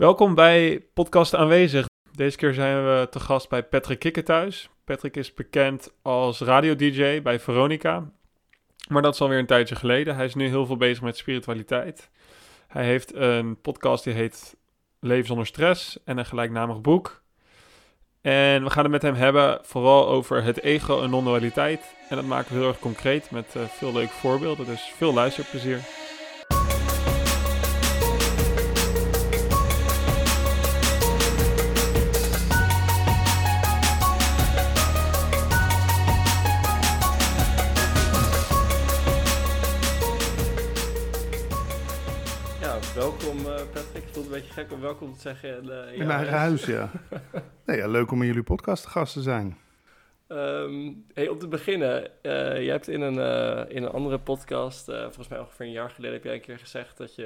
Welkom bij Podcast Aanwezig. Deze keer zijn we te gast bij Patrick Kikker thuis. Patrick is bekend als radio-dj bij Veronica. Maar dat is alweer een tijdje geleden. Hij is nu heel veel bezig met spiritualiteit. Hij heeft een podcast die heet Leven zonder stress en een gelijknamig boek. En we gaan het met hem hebben vooral over het ego en non-dualiteit. En dat maken we heel erg concreet met uh, veel leuke voorbeelden. Dus veel luisterplezier. Gek om welkom te zeggen. In, uh, in mijn eigen huis, ja. nee, ja. Leuk om in jullie podcast gast te zijn. Um, hey, om te beginnen, uh, jij hebt in een, uh, in een andere podcast, volgens mij ongeveer een jaar geleden, heb jij een keer gezegd dat je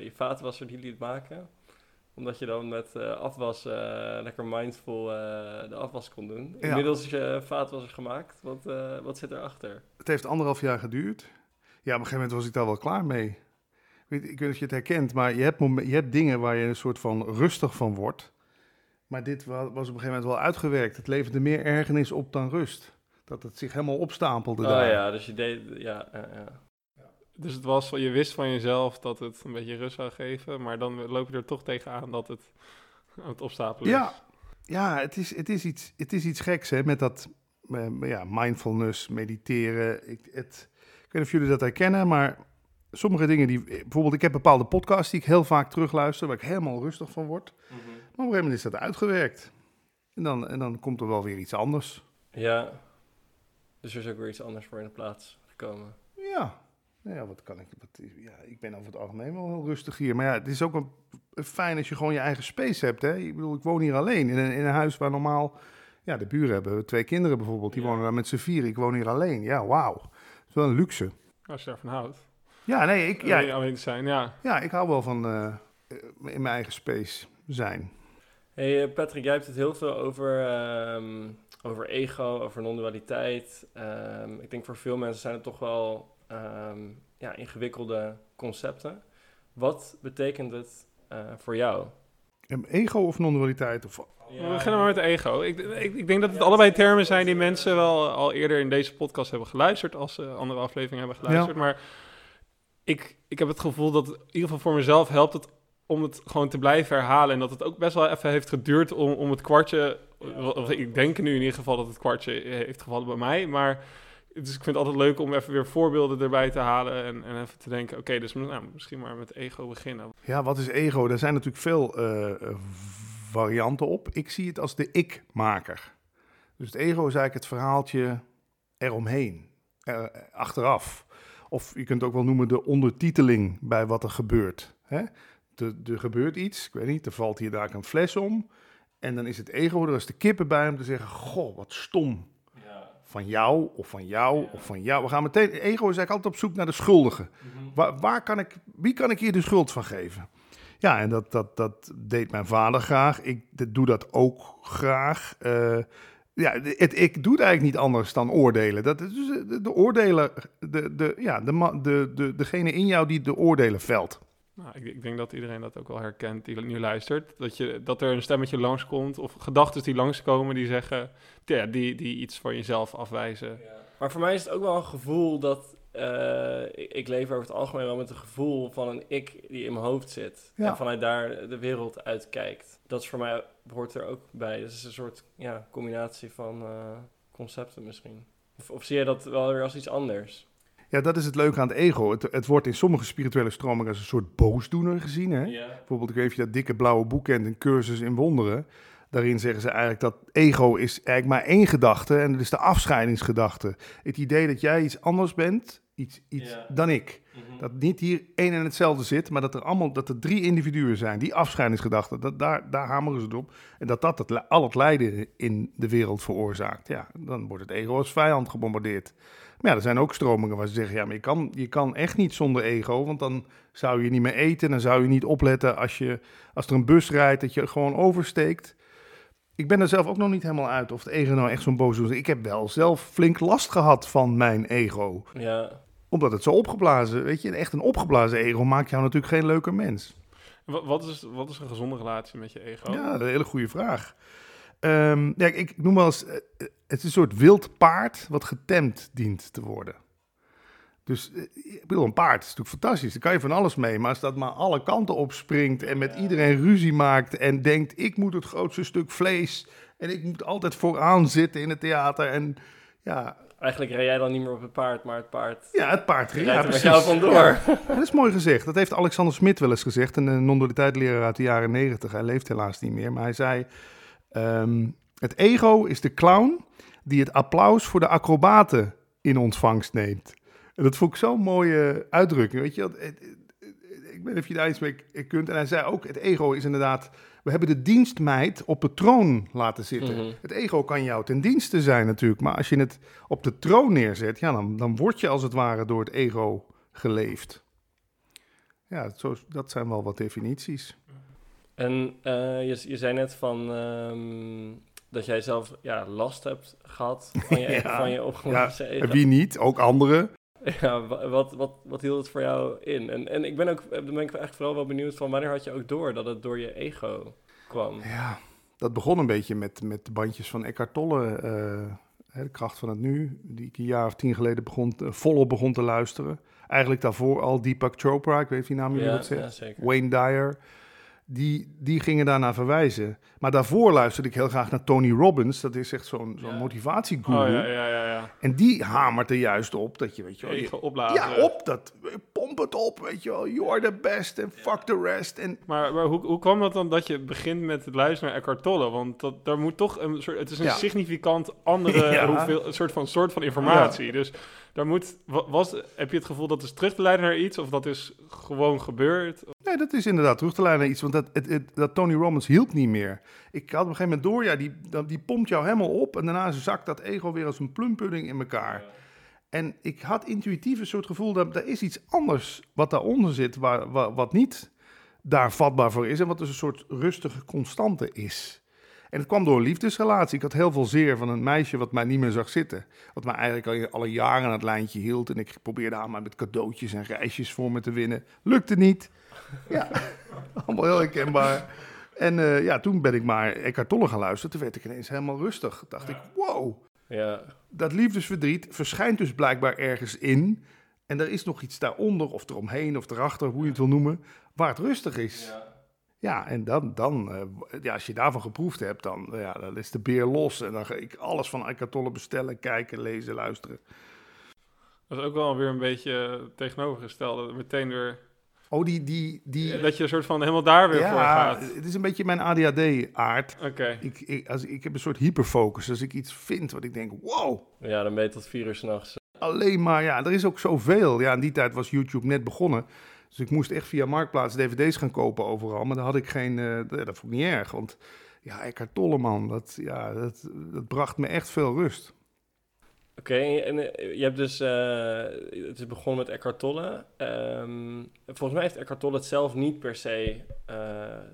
je vaatwasser die liet maken. Omdat je dan met afwas lekker mindful de afwas kon doen. Inmiddels is je vaatwasser gemaakt. Wat, wat zit erachter? Het heeft anderhalf jaar geduurd. Ja, op een gegeven moment was ik daar wel klaar mee weet, ik weet niet of je het herkent, maar je hebt, je hebt dingen waar je een soort van rustig van wordt. Maar dit was op een gegeven moment wel uitgewerkt. Het leverde meer ergernis op dan rust. Dat het zich helemaal opstapelde oh, daar. ja, dus je deed... Ja, ja. Dus het was, je wist van jezelf dat het een beetje rust zou geven, maar dan loop je er toch tegenaan dat het aan het opstapelen ja. is. Ja, het is, het is, iets, het is iets geks hè, met dat uh, ja, mindfulness, mediteren. Ik, het, ik weet niet of jullie dat herkennen, maar sommige dingen die, bijvoorbeeld, ik heb bepaalde podcasts die ik heel vaak terugluister, waar ik helemaal rustig van word. Mhm. Maar op een gegeven moment is dat uitgewerkt. En dan, en dan komt er wel weer iets anders. Ja, dus er is ook weer iets anders voor in de plaats gekomen. Ja, nou ja, wat kan ik? Wat, ja, ik ben over het algemeen wel heel rustig hier. Maar ja, het is ook een, fijn als je gewoon je eigen space hebt. Hè? Ik bedoel, ik woon hier alleen in een, in een huis waar normaal... Ja, de buren hebben twee kinderen bijvoorbeeld. Die wonen daar met z'n vier. Ik woon hier alleen. Ja, wauw. Dat is wel een luxe. Als je ervan houdt. Ja, nee, ik... Ja, alleen te zijn, ja. Ja, ik hou wel van uh, in mijn eigen space zijn. Hey eh, Patrick, jij hebt het heel veel over, um, over ego, over non-dualiteit. Um, ik denk voor veel mensen zijn het toch wel um, ja, ingewikkelde concepten. Wat betekent het uh, voor jou? Ego of non-dualiteit? Of... Ja. We beginnen maar met ego. Ik, ik, ik, denk dat het allebei termen zijn die mensen wel al eerder in deze podcast hebben geluisterd, als ze andere afleveringen hebben geluisterd. Maar ik, ik heb het gevoel dat in ieder geval voor mezelf helpt het om het gewoon te blijven herhalen. En dat het ook best wel even heeft geduurd om, om het kwartje. Ik denk nu in ieder geval dat het kwartje heeft gevallen bij mij. Maar dus ik vind het altijd leuk om even weer voorbeelden erbij te halen. En, en even te denken: oké, dus nou, misschien maar met ego beginnen. Ja, wat is ego? Er zijn natuurlijk veel uh, varianten op. Ik zie het als de ik-maker. Dus het ego is eigenlijk het verhaaltje eromheen, er, achteraf. Of je kunt het ook wel noemen de ondertiteling bij wat er gebeurt. Hè? Er, gebeurt iets, ik weet niet, er valt hier daar een fles om. En dan is het ego, er is de kippen bij om te zeggen: Goh, wat stom. Ja. Van jou of van jou of van jou. We gaan meteen. Ego is eigenlijk altijd op zoek naar de schuldige. Mhm. waar, waar, kan ik, wie kan ik hier de schuld van geven? Ja, en dat, dat, dat deed mijn vader graag. Ik doe dat ook graag. Uh, ja, het, ik doe het eigenlijk niet anders dan oordelen. Dat is dus de, de oordelen, de, de, ja, de, de, de, degene in jou die de oordelen velt. Nou, ik, ik, denk dat iedereen dat ook wel herkent die nu luistert. Dat, je, dat er een stemmetje langskomt of gedachten die langskomen die zeggen, ja, die, die iets van jezelf afwijzen. Ja. Maar voor mij is het ook wel een gevoel dat uh, ik, ik, leef over het algemeen wel met een gevoel van een ik die in mijn hoofd zit. En vanuit daar de wereld uitkijkt. Dat is voor mij, hoort er ook bij. Dat is een soort ja, combinatie van uh, concepten misschien. Of, of, zie je dat wel weer als iets anders? Ja, dat is het leuke aan het ego. Het, het wordt in sommige spirituele stromingen als een soort boosdoener gezien. Hè? Bijvoorbeeld, ik weet je dat dikke blauwe boek kent, een cursus in wonderen. Daarin zeggen ze eigenlijk dat ego is eigenlijk maar één gedachte en dat is de afscheidingsgedachte. Het idee dat jij iets anders bent iets, iets dan ik. Mhm. Dat niet hier één en hetzelfde zit, maar dat er allemaal dat er drie individuen zijn. Die afscheidingsgedachten, dat, daar, daar hameren ze op. En dat dat het, al het lijden in de wereld veroorzaakt. Ja, dan wordt het ego als vijand gebombardeerd. Maar ja, er zijn ook stromingen waar ze zeggen: ja, maar je kan, je kan echt niet zonder ego, want dan zou je niet meer eten. Dan zou je niet opletten als, je, als er een bus rijdt, dat je gewoon oversteekt. Ik ben er zelf ook nog niet helemaal uit of het ego nou echt zo'n boos is. Ik heb wel zelf flink last gehad van mijn ego. Ja omdat het zo opgeblazen, weet je, echt een opgeblazen ego maakt jou natuurlijk geen leuke mens. Wat is, wat is een gezonde relatie met je ego? Ja, een hele goede vraag. Um, ja, ik noem wel eens, eh, het is een soort wild paard wat getemd dient te worden. Dus eh, ik bedoel, een paard is natuurlijk fantastisch. Daar kan je van alles mee. Maar als dat maar alle kanten opspringt en met iedereen ruzie maakt en denkt: ik moet het grootste stuk vlees en ik moet altijd vooraan zitten in het theater. En ja. Eigenlijk rij jij dan niet meer op het paard, maar het paard. Ja, het paard rijdt ja, met jou vandoor. dat is mooi gezegd. Dat heeft Alexander Smit wel eens gezegd, een non-dualiteitleraar uit de jaren negentig. Hij leeft helaas niet meer, maar hij zei: um, Het ego is de clown die het applaus voor de acrobaten in ontvangst neemt. En dat vond ik zo'n mooie uitdrukking. Weet je, weet niet of je daar iets mee kunt. En hij zei ook: het ego is inderdaad. We hebben de dienstmeid op de troon laten zitten. Mhm. Het ego kan jou ten dienste zijn natuurlijk. Maar als je het op de troon neerzet, ja, dan, dan word je als het ware door het ego geleefd. Ja, zo, dat zijn wel wat definities. En uh, je, je zei net van um, dat jij zelf ja, last hebt gehad van je, ja, van je opgeloste ja, ego. Wie niet, ook anderen. Ja, wat, wat, wat hield het voor jou in? En, en ik ben ook, dan ben ik echt vooral wel benieuwd van wanneer had je ook door dat het door je ego kwam? Ja, dat begon een beetje met, met de bandjes van Eckhart Tolle, uh, de kracht van het nu, die ik een jaar of tien geleden begon, uh, volop begon te luisteren. Eigenlijk daarvoor al Deepak Chopra, ik weet niet naam jullie ja, wat zegt. Ja, Wayne Dyer die, die gingen daarna verwijzen. Maar daarvoor luisterde ik heel graag naar Tony Robbins. Dat is echt zo'n zo'n ja. motivatieguru. Oh, ja, ja, ja, ja, En die hamert er juist op dat je, weet je wel... Je, opblazen. Ja, op. Dat, pomp het op, weet je wel. You are the best and fuck the rest. En... Maar, maar hoe, hoe kwam dat dan dat je begint met het luisteren naar Eckhart Tolle? Want dat, daar moet toch een soort... Het is een significant andere hoeveel, soort van, soort van informatie. Dus daar moet, was, heb je het gevoel dat is terug te leiden naar iets of dat is gewoon gebeurd? Nee, dat is inderdaad terug te leiden naar iets, want dat, het, dat Tony Robbins hielp niet meer. Ik had op een gegeven moment door, ja, die, die pompt jou helemaal op en daarna zakt dat ego weer als een plumpudding in elkaar. En ik had intuïtief een soort gevoel dat er is iets anders wat daaronder zit, waar, wat niet daar vatbaar voor is en wat dus een soort rustige constante is. En het kwam door een liefdesrelatie. Ik had heel veel zeer van een meisje wat mij niet meer zag zitten. Wat mij eigenlijk al, al jaren aan het lijntje hield. En ik probeerde haar maar met cadeautjes en reisjes voor me te winnen. Lukte niet. Ja, allemaal heel herkenbaar. En uh, ja, toen ben ik maar Eckhart Tolle gaan luisteren. Toen werd ik ineens helemaal rustig. Dacht ik, wow. Ja. Dat liefdesverdriet verschijnt dus blijkbaar ergens in. En er is nog iets daaronder, of eromheen, of erachter, hoe je het wil noemen, waar het rustig is. Ja. Ja, en dan, dan uh, ja, als je daarvan geproefd hebt, dan, ja, dan is de beer los. En dan ga ik alles van Eckhart bestellen, kijken, lezen, luisteren. Dat is ook wel weer een beetje tegenovergestelde. Meteen weer... Oh, die, die, die... Dat je een soort van helemaal daar weer voor gaat. het is een beetje mijn ADHD-aard. Oké. Ik, ik, als, ik heb een soort hyperfocus. Als ik iets vind wat ik denk, wow. Ja, dan ben je tot vier uur s'nachts. Alleen maar, ja, er is ook zoveel. Ja, in die tijd was YouTube net begonnen. Dus ik moest echt via Marktplaats dvd's gaan kopen overal. Maar daar had ik geen... Uh, dat vond ik niet erg, want... Ja, Eckhart Tolle, man. Dat, ja, dat, dat bracht me echt veel rust. Oké, en eh, je hebt dus... Uh, het is begonnen met Eckhart Tolle. Um, volgens mij heeft Eckhart Tolle het zelf niet per se...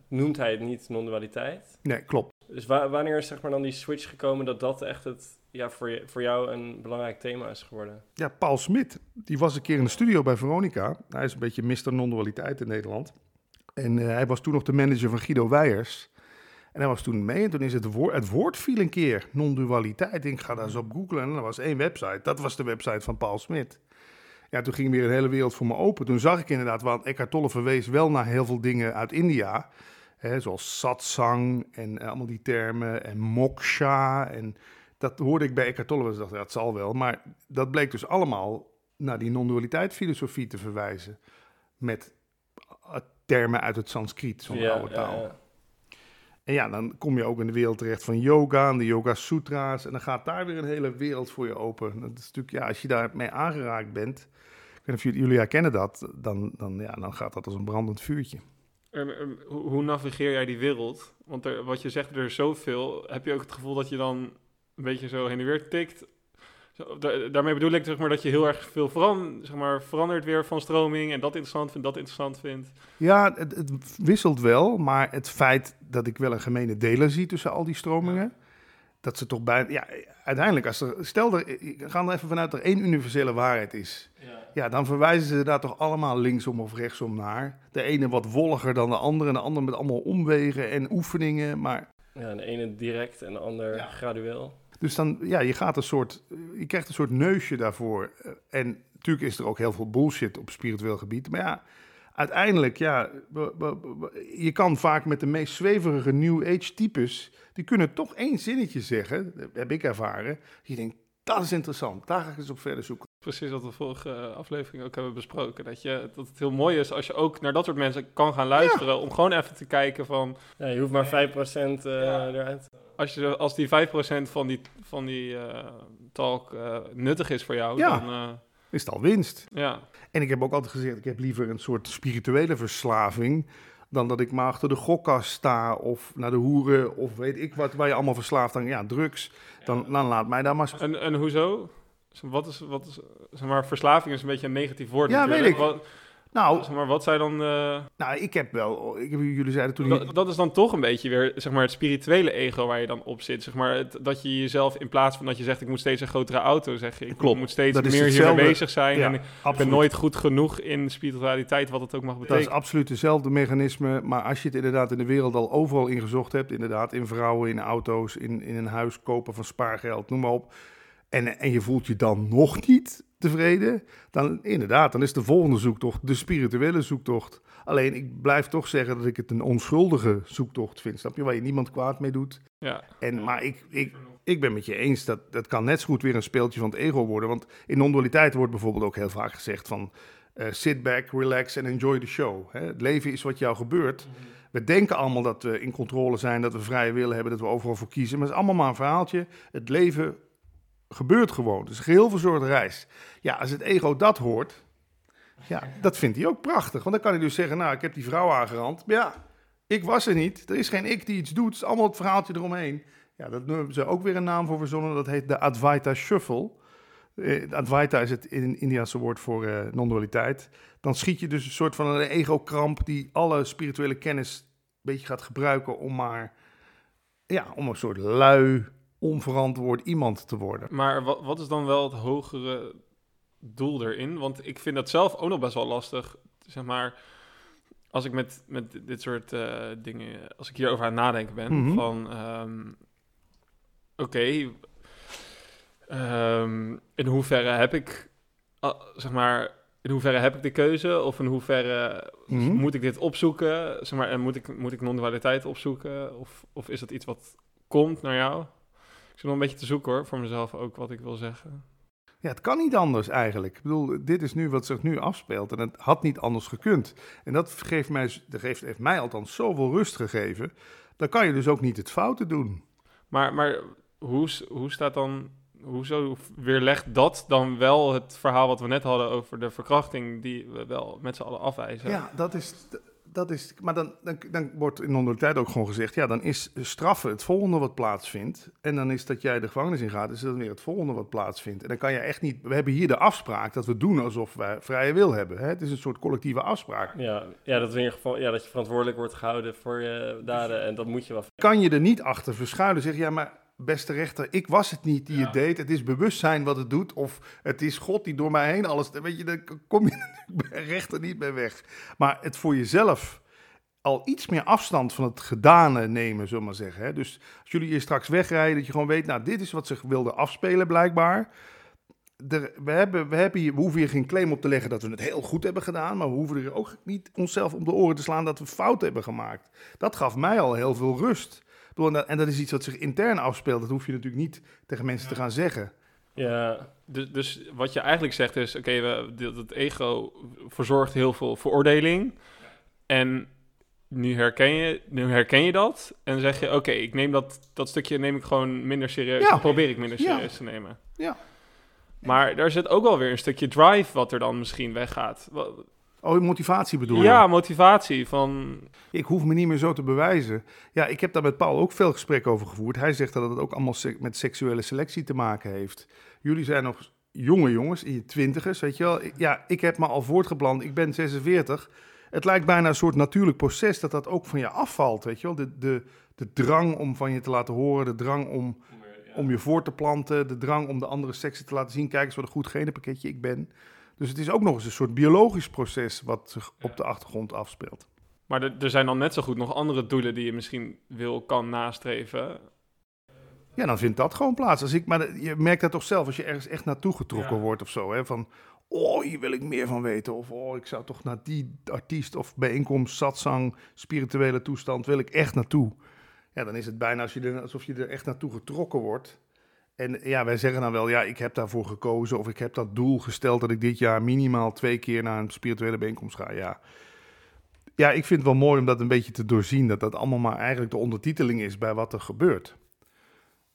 noemt hij het niet non-dualiteit. Nee, klopt. Dus wanneer is zeg maar dan die switch gekomen dat dat echt het ja, voor, je, voor jou een belangrijk thema is geworden? Ja, Paul Smit, die was een keer in de studio bij Veronica. Hij is een beetje Mr. Non-dualiteit in Nederland. En uh, hij was toen nog de manager van Guido Weijers. En hij was toen mee en toen is het woord, het woord viel een keer, non-dualiteit. Ik ga daar eens op googlen en er was één website. Dat was de website van Paul Smit. Ja, toen ging weer een hele wereld voor me open. Toen zag ik inderdaad, want Eckhart Tolle verwees wel naar heel veel dingen uit India. Hè, zoals satsang en uh, allemaal die termen en moksha en dat hoorde ik bij Eckhart Tolle, dus dacht ja, dat zal wel. Maar dat bleek dus allemaal naar die non-dualiteit filosofie te verwijzen. Met eh, termen uit het Sanskriet, zo'n oude taal. Ja, ja. En ja, dan kom je ook in de wereld terecht van yoga en de Yoga Sutra's. En dan gaat daar weer een hele wereld voor je open. Dat is natuurlijk, ja, als je daarmee aangeraakt bent, ik weet niet of jullie herkennen dat, dan, dan, ja, dan gaat dat als een brandend vuurtje. En, hoe navigeer jij die wereld? Want er, wat je zegt, er is zoveel. Heb je ook het gevoel dat je dan een beetje zo heen en weer tikt. Zo, daarmee bedoel ik zeg maar, dat je heel erg veel veran zeg maar, verandert weer van stroming en dat interessant vindt, dat interessant vindt. Ja, het, het, wisselt wel, maar het feit dat ik wel een gemene deler zie tussen al die stromingen, dat ze toch bij, ja, uiteindelijk, als er, stel er, gaan er even vanuit dat er één universele waarheid is. Ja. Ja, dan verwijzen ze daar toch allemaal linksom of rechtsom naar. De ene wat wolliger dan de andere. En de andere met allemaal omwegen en oefeningen. Maar... Ja, de ene direct en de ander gradueel. Dus dan, ja, je gaat een soort, je krijgt een soort neusje daarvoor. En natuurlijk is er ook heel veel bullshit op spiritueel gebied. Maar ja, uiteindelijk, ja, je kan vaak met de meest zweverige New Age types, die kunnen toch één zinnetje zeggen, dat heb ik ervaren. Je denkt, dat is interessant, daar ga ik eens op verder zoeken. Precies wat we vorige aflevering ook hebben besproken. Dat, je, dat het heel mooi is als je ook naar dat soort mensen kan gaan luisteren. Om gewoon even te kijken van... Ja, je hoeft maar 5% uh, ja. eruit. Als, je, als die 5% van die, van die uh, talk uh, nuttig is voor jou, ja. dan... Uh, is het al winst. Ja. En ik heb ook altijd gezegd, ik heb liever een soort spirituele verslaving dan dat ik maar achter de gokkast sta of naar de hoeren of weet ik wat, waar je allemaal verslaafd aan, ja, drugs. Dan, dan laat mij daar maar... En, en hoezo? Wat is, wat is, zeg maar, verslaving is een beetje een negatief woord Ja, natuurlijk. weet ik. Wat, nou, zeg maar, wat zijn dan... Uh... Nou, ik heb wel... Ik heb, jullie zeiden toen... Dat, dat is dan toch een beetje weer, zeg maar, het spirituele ego waar je dan op zit. Zeg maar, het, dat je jezelf, in plaats van dat je zegt, ik moet steeds een grotere auto, zeg je, ik Klopt. moet steeds Dat meer hiermee bezig zijn. Ja, en ik absoluut. ben nooit goed genoeg in spiritualiteit, wat het ook mag Dat betekenen. is absoluut hetzelfde mechanisme. Maar als je het inderdaad in de wereld al overal ingezocht hebt, inderdaad in vrouwen, in auto's, in, in een huis kopen van spaargeld, noem maar op. En, en je voelt je dan nog niet tevreden, dan inderdaad, dan is de volgende zoektocht de spirituele zoektocht. Alleen ik blijf toch zeggen dat ik het een onschuldige zoektocht vind, snap je, waar je niemand kwaad mee doet. Ja. En, maar ik, ik, ik ben met je eens dat dat kan net zo goed weer een speeltje van het ego worden. Want in non-dualiteit wordt bijvoorbeeld ook heel vaak gezegd van uh, sit back, relax and enjoy the show. Hè? Het leven is wat jou gebeurt. We denken allemaal dat we in controle zijn, dat we vrije wil hebben, dat we overal voor kiezen. Maar het is allemaal maar een verhaaltje. Het leven gebeurt gewoon. Een geheel verzorgde reis. Ja, als het ego dat hoort, ja, dat vindt hij ook prachtig. Want dan kan hij dus zeggen, nou, ik heb die vrouw aangerand. Maar ja, ik was er niet. Er is geen ik die iets doet. Het is allemaal het verhaaltje eromheen. Ja, dat hebben ze ook weer een naam voor verzonnen. Dat heet de Advaita Shuffle. Uh, Advaita is het in Indiaanse woord voor uh, non-dualiteit. Dan schiet je dus een soort van een ego-kramp die alle spirituele kennis een beetje gaat gebruiken om maar, ja, om een soort lui, onverantwoord iemand te worden. Maar wat, wat is dan wel het hogere doel erin? Want ik vind dat zelf ook nog best wel lastig, zeg maar als ik met, met dit soort uh, dingen, als ik hierover aan het nadenken ben, Mhm. van um, oké, um, in hoeverre heb ik, uh, zeg maar, in hoeverre heb ik de keuze of in hoeverre Mhm. moet ik dit opzoeken, zeg maar, en moet ik, moet ik non-dualiteit opzoeken of, of is dat iets wat komt naar jou? Ik zit nog een beetje te zoeken hoor, voor mezelf ook wat ik wil zeggen. Ja, het kan niet anders eigenlijk. Ik bedoel, dit is nu wat zich nu afspeelt en het had niet anders gekund. En dat geeft mij, dat geeft, heeft mij althans zoveel rust gegeven. Dan kan je dus ook niet het foute doen. Maar, maar hoe, hoe staat dan, hoezo weerlegt dat dan wel het verhaal wat we net hadden over de verkrachting die we wel met z'n allen afwijzen? Ja, dat is, dat is maar dan, dan, dan wordt in onder tijd ook gewoon gezegd, ja, dan is straffen het volgende wat plaatsvindt. En dan is dat jij de gevangenis in gaat, is dat weer het volgende wat plaatsvindt. En dan kan je echt niet, we hebben hier de afspraak dat we doen alsof wij vrije wil hebben. Hè? Het is een soort collectieve afspraak. Ja, ja, dat, in ieder geval, ja, dat je verantwoordelijk wordt gehouden voor je daden en dat moet je wel. Kan je er niet achter verschuilen, zeg ja, maar beste rechter, ik was het niet die ja. het deed. Het is bewustzijn wat het doet. Of het is God die door mij heen alles... Weet je, daar kom je rechter niet mee weg. Maar het voor jezelf al iets meer afstand van het gedane nemen, zullen we maar zeggen. Hè? Dus als jullie hier straks wegrijden, dat je gewoon weet... Nou, dit is wat ze wilden afspelen blijkbaar. Er, we, hebben, we, hebben hier, we hoeven hier geen claim op te leggen dat we het heel goed hebben gedaan... maar we hoeven er ook niet onszelf om de oren te slaan dat we fout hebben gemaakt. Dat gaf mij al heel veel rust... En dat is iets wat zich intern afspeelt. Dat hoef je natuurlijk niet tegen mensen te gaan zeggen. Ja. Dus, dus wat je eigenlijk zegt is: oké, okay, het ego verzorgt heel veel veroordeling. En nu herken je, nu herken je dat. En dan zeg je: oké, okay, ik neem dat, dat stukje neem ik gewoon minder serieus. Ja. probeer ik minder serieus ja. te nemen. Ja. Maar daar zit ook wel weer een stukje drive wat er dan misschien weggaat. Oh, motivatie bedoel je? Ja, motivatie van... Ik hoef me niet meer zo te bewijzen. Ja, ik heb daar met Paul ook veel gesprek over gevoerd. Hij zegt dat het ook allemaal se met seksuele selectie te maken heeft. Jullie zijn nog jonge jongens, in je twintigers, weet je wel. Ja, ik heb me al voortgeplant, ik ben 46. Het lijkt bijna een soort natuurlijk proces dat dat ook van je afvalt, weet je wel. De, de, de drang om van je te laten horen, de drang om, om je voor te planten, de drang om de andere seksen te laten zien. Kijk eens wat een goed genenpakketje ik ben. Dus het is ook nog eens een soort biologisch proces wat zich op de achtergrond afspeelt. Maar er zijn dan net zo goed nog andere doelen die je misschien wil, kan nastreven. Ja, dan vindt dat gewoon plaats. Als ik, maar je merkt dat toch zelf als je ergens echt naartoe getrokken wordt of zo. Hè? Van, oh, hier wil ik meer van weten. Of, oh, ik zou toch naar die artiest of bijeenkomst, satsang, spirituele toestand, wil ik echt naartoe. Ja, dan is het bijna als je er, alsof je er echt naartoe getrokken wordt. En ja, wij zeggen dan wel, ja, ik heb daarvoor gekozen. Of ik heb dat doel gesteld dat ik dit jaar minimaal twee keer naar een spirituele bijeenkomst ga. Ja, ja ik vind het wel mooi om dat een beetje te doorzien. Dat dat allemaal maar eigenlijk de ondertiteling is bij wat er gebeurt.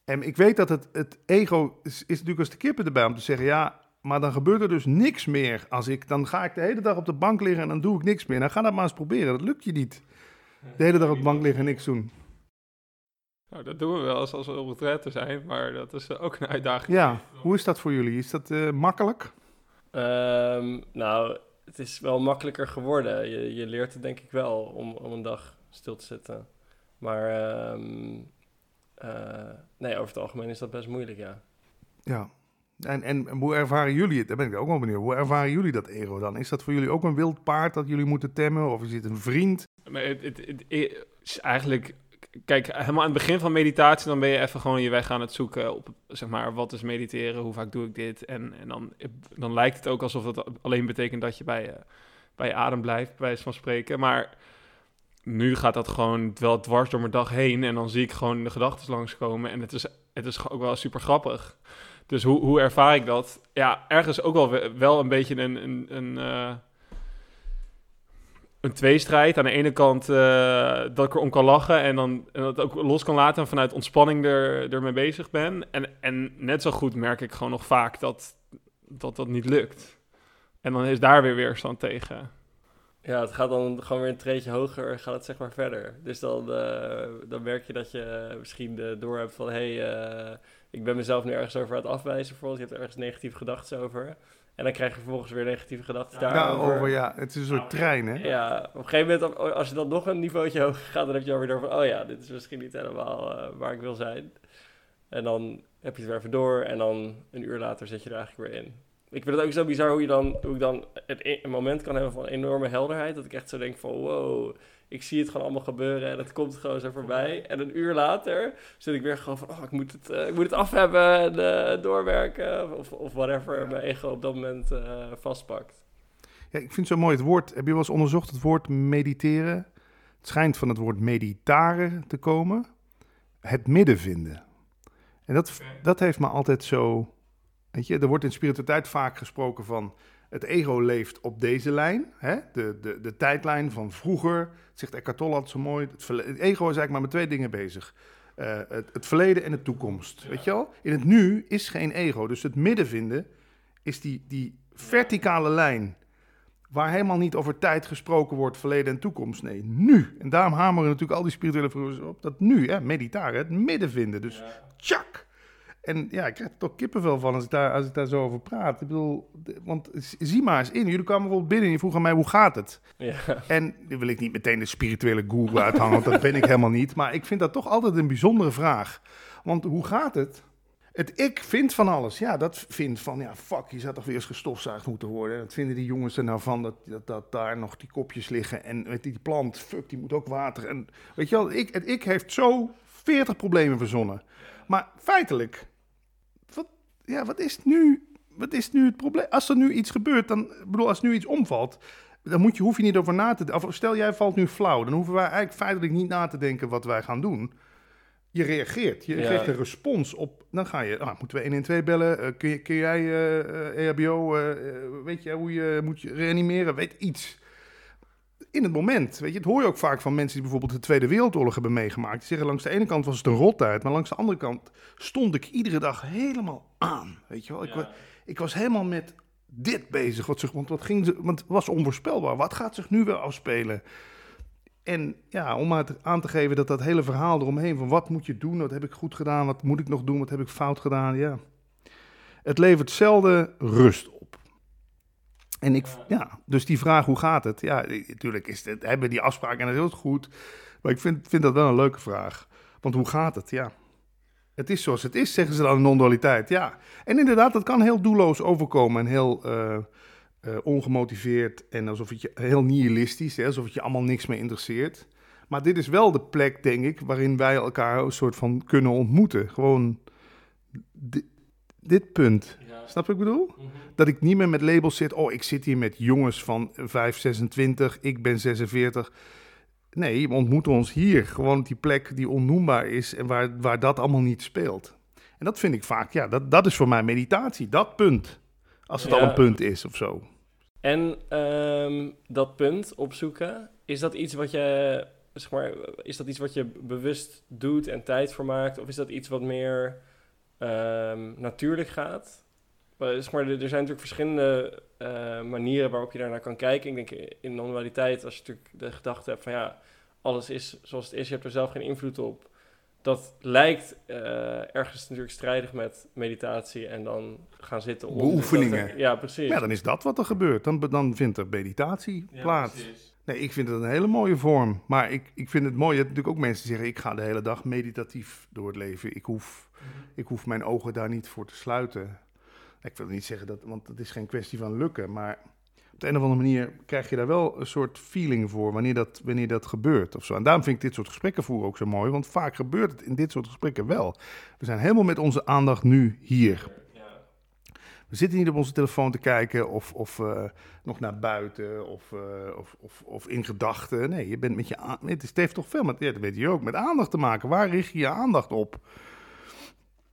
En ik weet dat het, het ego is, natuurlijk als de kippen erbij om te zeggen, ja, maar dan gebeurt er dus niks meer. Als ik, dan ga ik de hele dag op de bank liggen en dan doe ik niks meer. Dan nou, ga dat maar eens proberen. Dat lukt je niet. De hele dag op de bank liggen en niks doen. Nou, dat doen we wel als, als we op retraite zijn, maar dat is ook een uitdaging. Ja, hoe is dat voor jullie? Is dat uh, makkelijk? Um, nou, het is wel makkelijker geworden. Je, je leert het denk ik wel om, om een dag stil te zitten. Maar um, uh, nee, over het algemeen is dat best moeilijk, ja. Ja, en, en hoe ervaren jullie het? Daar ben ik ook wel benieuwd. Hoe ervaren jullie dat ego dan? Is dat voor jullie ook een wild paard dat jullie moeten temmen? Of is het een vriend? Maar het, het, het is eigenlijk... Kijk, helemaal aan het begin van meditatie... dan ben je even gewoon je weg aan het zoeken op... zeg maar, wat is mediteren? Hoe vaak doe ik dit? En, en dan, dan lijkt het ook alsof het alleen betekent... dat je bij je, bij adem blijft, bij wijze van spreken. Maar nu gaat dat gewoon wel dwars door mijn dag heen. En dan zie ik gewoon de gedachten langskomen. En het is, het is ook wel super grappig. Dus hoe, hoe ervaar ik dat? Ja, ergens ook wel, wel een beetje een, een, een, uh, een tweestrijd. Aan de ene kant uh, dat ik erom kan lachen en dan en dat ook los kan laten en vanuit ontspanning er, ermee bezig ben. En, en net zo goed merk ik gewoon nog vaak dat dat, dat niet lukt. En dan is daar weer weerstand tegen. Ja, het gaat dan gewoon weer een treetje hoger, gaat het zeg maar verder. Dus dan, uh, dan merk je dat je misschien door hebt van... hé, hey, ik ben mezelf nu ergens over aan het afwijzen. Bijvoorbeeld, je hebt ergens negatieve gedachten over. En dan krijg je vervolgens weer negatieve gedachten ja, daarover. over, ja. Het is een soort trein, hè? Ja, op een gegeven moment, als je dan nog een niveautje hoger gaat, dan heb je alweer door van, oh ja, dit is misschien niet helemaal uh, waar ik wil zijn. En dan heb je het weer even door en dan een uur later zit je er eigenlijk weer in. Ik vind het ook zo bizar hoe je dan, hoe ik dan het e-, een moment kan hebben van enorme helderheid. Dat ik echt zo denk van, wow, ik zie het gewoon allemaal gebeuren en het komt gewoon zo voorbij. En een uur later zit ik weer gewoon van, oh, ik moet het, uh, ik moet het af hebben en uh, doorwerken. Of, of whatever mijn ego op dat moment uh, vastpakt. Ja, ik vind het zo mooi het woord. Heb je wel eens onderzocht het woord mediteren? Het schijnt van het woord meditaren te komen. Het midden vinden. En dat, dat heeft me altijd zo... Weet je, er wordt in spiritualiteit vaak gesproken van het ego leeft op deze lijn, hè? De, de, de tijdlijn van vroeger. Zegt Eckhart Tolle altijd zo mooi. Het, het, ego is eigenlijk maar met twee dingen bezig. Uh, het, het, verleden en de toekomst. Weet je wel? In het nu is geen ego. Dus het midden vinden is die, die verticale lijn. Waar helemaal niet over tijd gesproken wordt, verleden en toekomst. Nee, nu. En daarom hameren natuurlijk al die spirituele op dat nu, hè, meditaren, het midden vinden. Dus tjak. En ja, ik krijg er toch kippenvel van als ik, daar, als ik daar zo over praat. Ik bedoel, want zie maar eens in. Jullie kwamen bijvoorbeeld binnen en je vroeg aan mij, hoe gaat het? Ja. En nu wil ik niet meteen de spirituele guru uithangen, want dat ben ik helemaal niet. Maar ik vind dat toch altijd een bijzondere vraag. Want hoe gaat het? Het ik vindt van alles. Ja, dat vindt van, ja, fuck, je zou toch weer eens gestofzuigd moeten worden. Wat vinden die jongens er nou van, dat, dat, dat daar nog die kopjes liggen. En weet die plant, fuck, die moet ook water. En weet je wel, ik, het ik heeft zo 40 problemen verzonnen. Maar feitelijk ja, wat is nu, wat is nu het probleem? Als er nu iets gebeurt, dan, bedoel, als nu iets omvalt, dan moet je, hoef je niet over na te denken. Stel, jij valt nu flauw, dan hoeven wij eigenlijk feitelijk niet na te denken wat wij gaan doen. Je reageert, je geeft een respons op. Dan ga je, ah, moeten we 112 bellen? Uh, kun, je, kun jij uh, uh, EHBO, weet je hoe je moet je reanimeren? Weet iets in het moment. Weet je, het hoor je ook vaak van mensen die bijvoorbeeld de Tweede Wereldoorlog hebben meegemaakt. Die zeggen langs de ene kant was het een rottijd, maar langs de andere kant stond ik iedere dag helemaal aan. Weet je wel, ik, was, ik was helemaal met dit bezig. Wat zich, want, wat ging, want het was onvoorspelbaar. Wat gaat zich nu weer afspelen? En ja, om maar aan te geven dat dat hele verhaal eromheen van wat moet je doen, wat heb ik goed gedaan, wat moet ik nog doen, wat heb ik fout gedaan, ja. Het levert zelden rust en ik, ja, dus die vraag, hoe gaat het? Ja, natuurlijk is het, hebben die afspraken en dat is heel goed. Maar ik vind, vind dat wel een leuke vraag. Want hoe gaat het? Ja. Het is zoals het is, zeggen ze dan, non-dualiteit. Ja. En inderdaad, dat kan heel doelloos overkomen en heel uh, uh, ongemotiveerd en alsof het je heel nihilistisch, hè, alsof het je allemaal niks meer interesseert. Maar dit is wel de plek, denk ik, waarin wij elkaar een soort van kunnen ontmoeten. Gewoon dit punt. Snap je wat ik bedoel? Mhm. Dat ik niet meer met labels zit. Oh, ik zit hier met jongens van 5, 26, ik ben 46. Nee, we ontmoeten ons hier. Gewoon die plek die onnoembaar is en waar, waar dat allemaal niet speelt. En dat vind ik vaak, ja, dat, dat is voor mij meditatie. Dat punt. Als het al een punt is of zo. En um, dat punt opzoeken, is dat iets wat je, zeg maar, is dat iets wat je bewust doet en tijd voor maakt? Of is dat iets wat meer um, natuurlijk gaat? Zeg maar, er zijn natuurlijk verschillende uh, manieren waarop je daarnaar kan kijken. Ik denk in non-dualiteit, als je natuurlijk de gedachte hebt van ja, alles is zoals het is, je hebt er zelf geen invloed op dat lijkt uh, ergens natuurlijk strijdig met meditatie en dan gaan zitten. Om Beoefeningen. ja, precies. Ja, dan is dat wat er gebeurt. Dan, dan vindt er meditatie plaats. Nee, ik vind het een hele mooie vorm. Maar ik, ik vind het mooi, je hebt natuurlijk ook mensen die zeggen... ik ga de hele dag meditatief door het leven. Ik hoef, mhm. ik hoef mijn ogen daar niet voor te sluiten. Ik wil niet zeggen dat, want het is geen kwestie van lukken, maar op de een of andere manier krijg je daar wel een soort feeling voor wanneer dat, wanneer dat gebeurt of zo. En daarom vind ik dit soort gesprekken voeren ook zo mooi, want vaak gebeurt het in dit soort gesprekken wel. We zijn helemaal met onze aandacht nu hier. We zitten niet op onze telefoon te kijken of, of uh, nog naar buiten of, uh, of, of, of, in gedachten. Nee, je bent met je het, is, het heeft toch veel met, ja, dat weet je ook, met aandacht te maken. Waar richt je je aandacht op?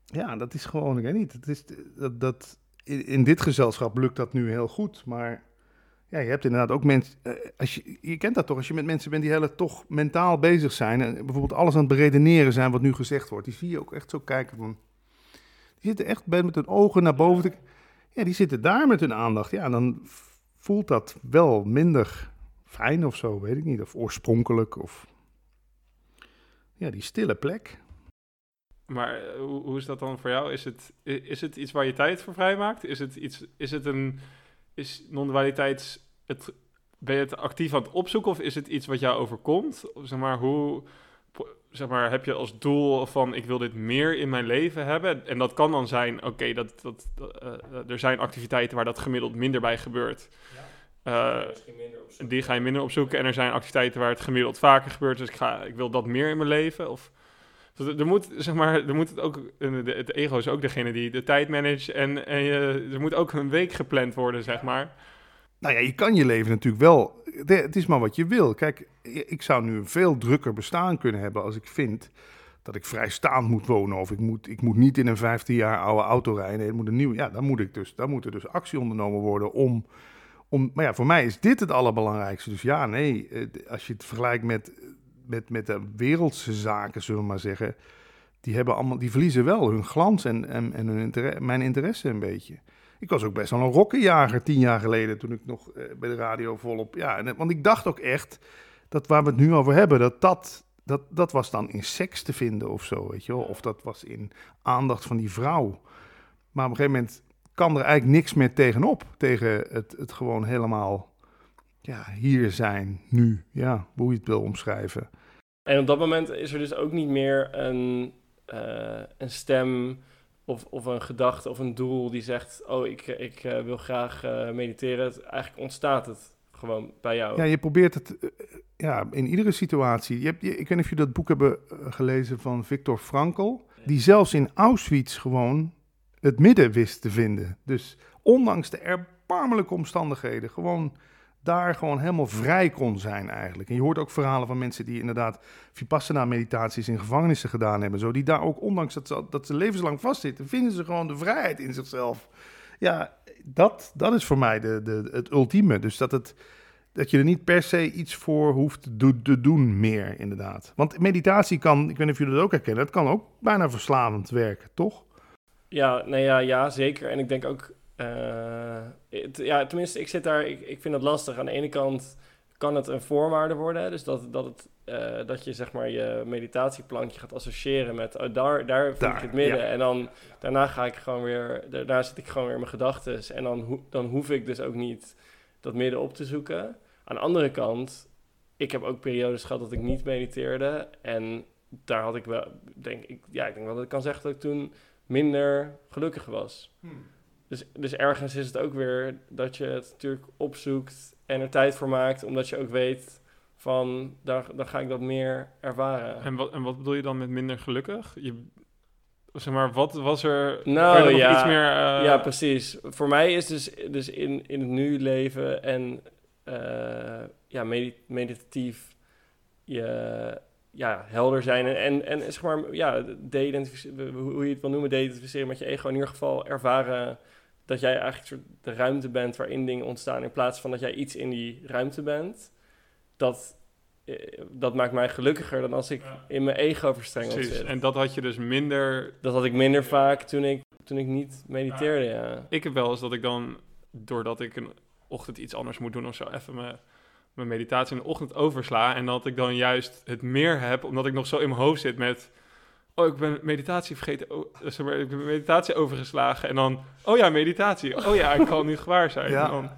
Ja, dat is gewoon, ik weet niet. Het is, dat, dat, in, dit gezelschap lukt dat nu heel goed, maar ja, je hebt inderdaad ook mensen. Uh, als je, je kent dat toch, als je met mensen bent die heel toch mentaal bezig zijn. En bijvoorbeeld alles aan het beredeneren zijn wat nu gezegd wordt. Die zie je ook echt zo kijken van. Die zitten echt met hun ogen naar boven. Te, ja, die zitten daar met hun aandacht. Ja, dan voelt dat wel minder fijn of zo, weet ik niet. Of oorspronkelijk. Of. Ja, die stille plek. Maar eh, hoe, hoe is dat dan voor jou? Is het, is het iets waar je tijd voor vrijmaakt? Is het, iets, is het een is non-dualiteit, het, ben je het actief aan het opzoeken of is het iets wat jou overkomt? Of zeg maar, hoe, zeg maar, heb je als doel van ik wil dit meer in mijn leven hebben? En dat kan dan zijn, oké, dat, dat, uh, er zijn activiteiten waar dat gemiddeld minder bij gebeurt. Ja. Uh, die ga je minder opzoeken. En er zijn activiteiten waar het gemiddeld vaker gebeurt. Dus ik, ga, ik wil dat meer in mijn leven. Of er moet, zeg maar, er moet het ook, het ego is ook degene die de tijd managt en, en je, er moet ook een week gepland worden, zeg maar. Nou ja, je kan je leven natuurlijk wel, het is maar wat je wil. Kijk, ik zou nu een veel drukker bestaan kunnen hebben als ik vind dat ik vrijstaand moet wonen of ik moet, ik moet niet in een 15 jaar oude auto rijden. Het moet een nieuw, ja, dan moet ik dus, dan moet er dus actie ondernomen worden om, om, maar ja, voor mij is dit het allerbelangrijkste. Dus ja, nee, eh, als je het vergelijkt met met, met de wereldse zaken, zullen we maar zeggen, die, hebben allemaal, die verliezen wel hun glans en, en, en hun mijn interesse een beetje. Ik was ook best wel een rokkenjager tien jaar geleden, toen ik nog eh, bij de radio volop... Ja, en, want ik dacht ook echt, dat waar we het nu over hebben, dat dat, dat dat was dan in seks te vinden of zo, weet je wel. Of dat was in aandacht van die vrouw. Maar op een gegeven moment kan er eigenlijk niks meer tegenop, tegen het, het gewoon helemaal ja, hier zijn, nu. Ja, hoe je het wil omschrijven. En op dat moment is er dus ook niet meer een, uh, een stem of, of een gedachte of een doel die zegt: Oh, ik, ik uh, wil graag uh, mediteren. Het, eigenlijk ontstaat het gewoon bij jou. Ja, je probeert het ja, in iedere situatie. Je hebt, je, ik weet niet of je dat boek hebben gelezen van Viktor Frankl, die zelfs in Auschwitz gewoon het midden wist te vinden. Dus ondanks de erbarmelijke omstandigheden, gewoon daar gewoon helemaal vrij kon zijn eigenlijk. En je hoort ook verhalen van mensen die inderdaad Vipassana-meditaties in gevangenissen gedaan hebben. Zo, die daar ook, ondanks dat ze, dat ze levenslang vastzitten, vinden ze gewoon de vrijheid in zichzelf. Ja, dat, dat is voor mij de, de, het ultieme. Dus dat, het, dat je er niet per se iets voor hoeft te, te doen meer, inderdaad. Want meditatie kan, ik weet niet of jullie dat ook herkennen, het kan ook bijna verslavend werken, toch? Ja, nee, ja, ja, zeker. En ik denk ook uh, ja, tenminste, ik zit daar, ik, ik vind het lastig. Aan de ene kant kan het een voorwaarde worden, dus dat, dat, het, uh, dat je zeg maar je meditatieplankje gaat associëren met, oh, daar, daar vind ik het midden. En dan daarna ga ik gewoon weer, daarna zit ik gewoon weer in mijn gedachten. En dan, ho dan hoef ik dus ook niet dat midden op te zoeken. Aan de andere kant, ik heb ook periodes gehad dat ik niet mediteerde. En daar had ik wel, denk ik, ja, ik denk wel dat ik kan zeggen dat ik toen minder gelukkig was. Hmm. Dus, dus ergens is het ook weer dat je het natuurlijk opzoekt en er tijd voor maakt, omdat je ook weet van, daar, dan ga ik dat meer ervaren. En wat, en wat bedoel je dan met minder gelukkig? Je, zeg maar, wat was er... Nou er ja, iets meer, uh... ja, precies. Voor mij is dus, dus in, in het nu leven en uh, ja, meditatief je ja, helder zijn en, en, en zeg maar, ja, hoe je het wil noemen, de-identificeren met je ego. In ieder geval ervaren dat jij eigenlijk soort de ruimte bent waarin dingen ontstaan, in plaats van dat jij iets in die ruimte bent. Dat, eh, dat maakt mij gelukkiger dan als ik in mijn ego verstrengeld Precies. zit. En dat had je dus minder... Dat had ik minder vaak toen ik, toen ik niet mediteerde, ja. Ik heb wel eens dat ik dan, doordat ik een ochtend iets anders moet doen of zo, even mijn mijn meditatie in de ochtend oversla. En dat ik dan juist het meer heb, omdat ik nog zo in mijn hoofd zit met... Oh, ik ben meditatie vergeten. Oh, zeg maar, ik ben meditatie overgeslagen. En dan, oh ja, meditatie. Oh ja, ik kan nu gewaar zijn. Ja. Dan,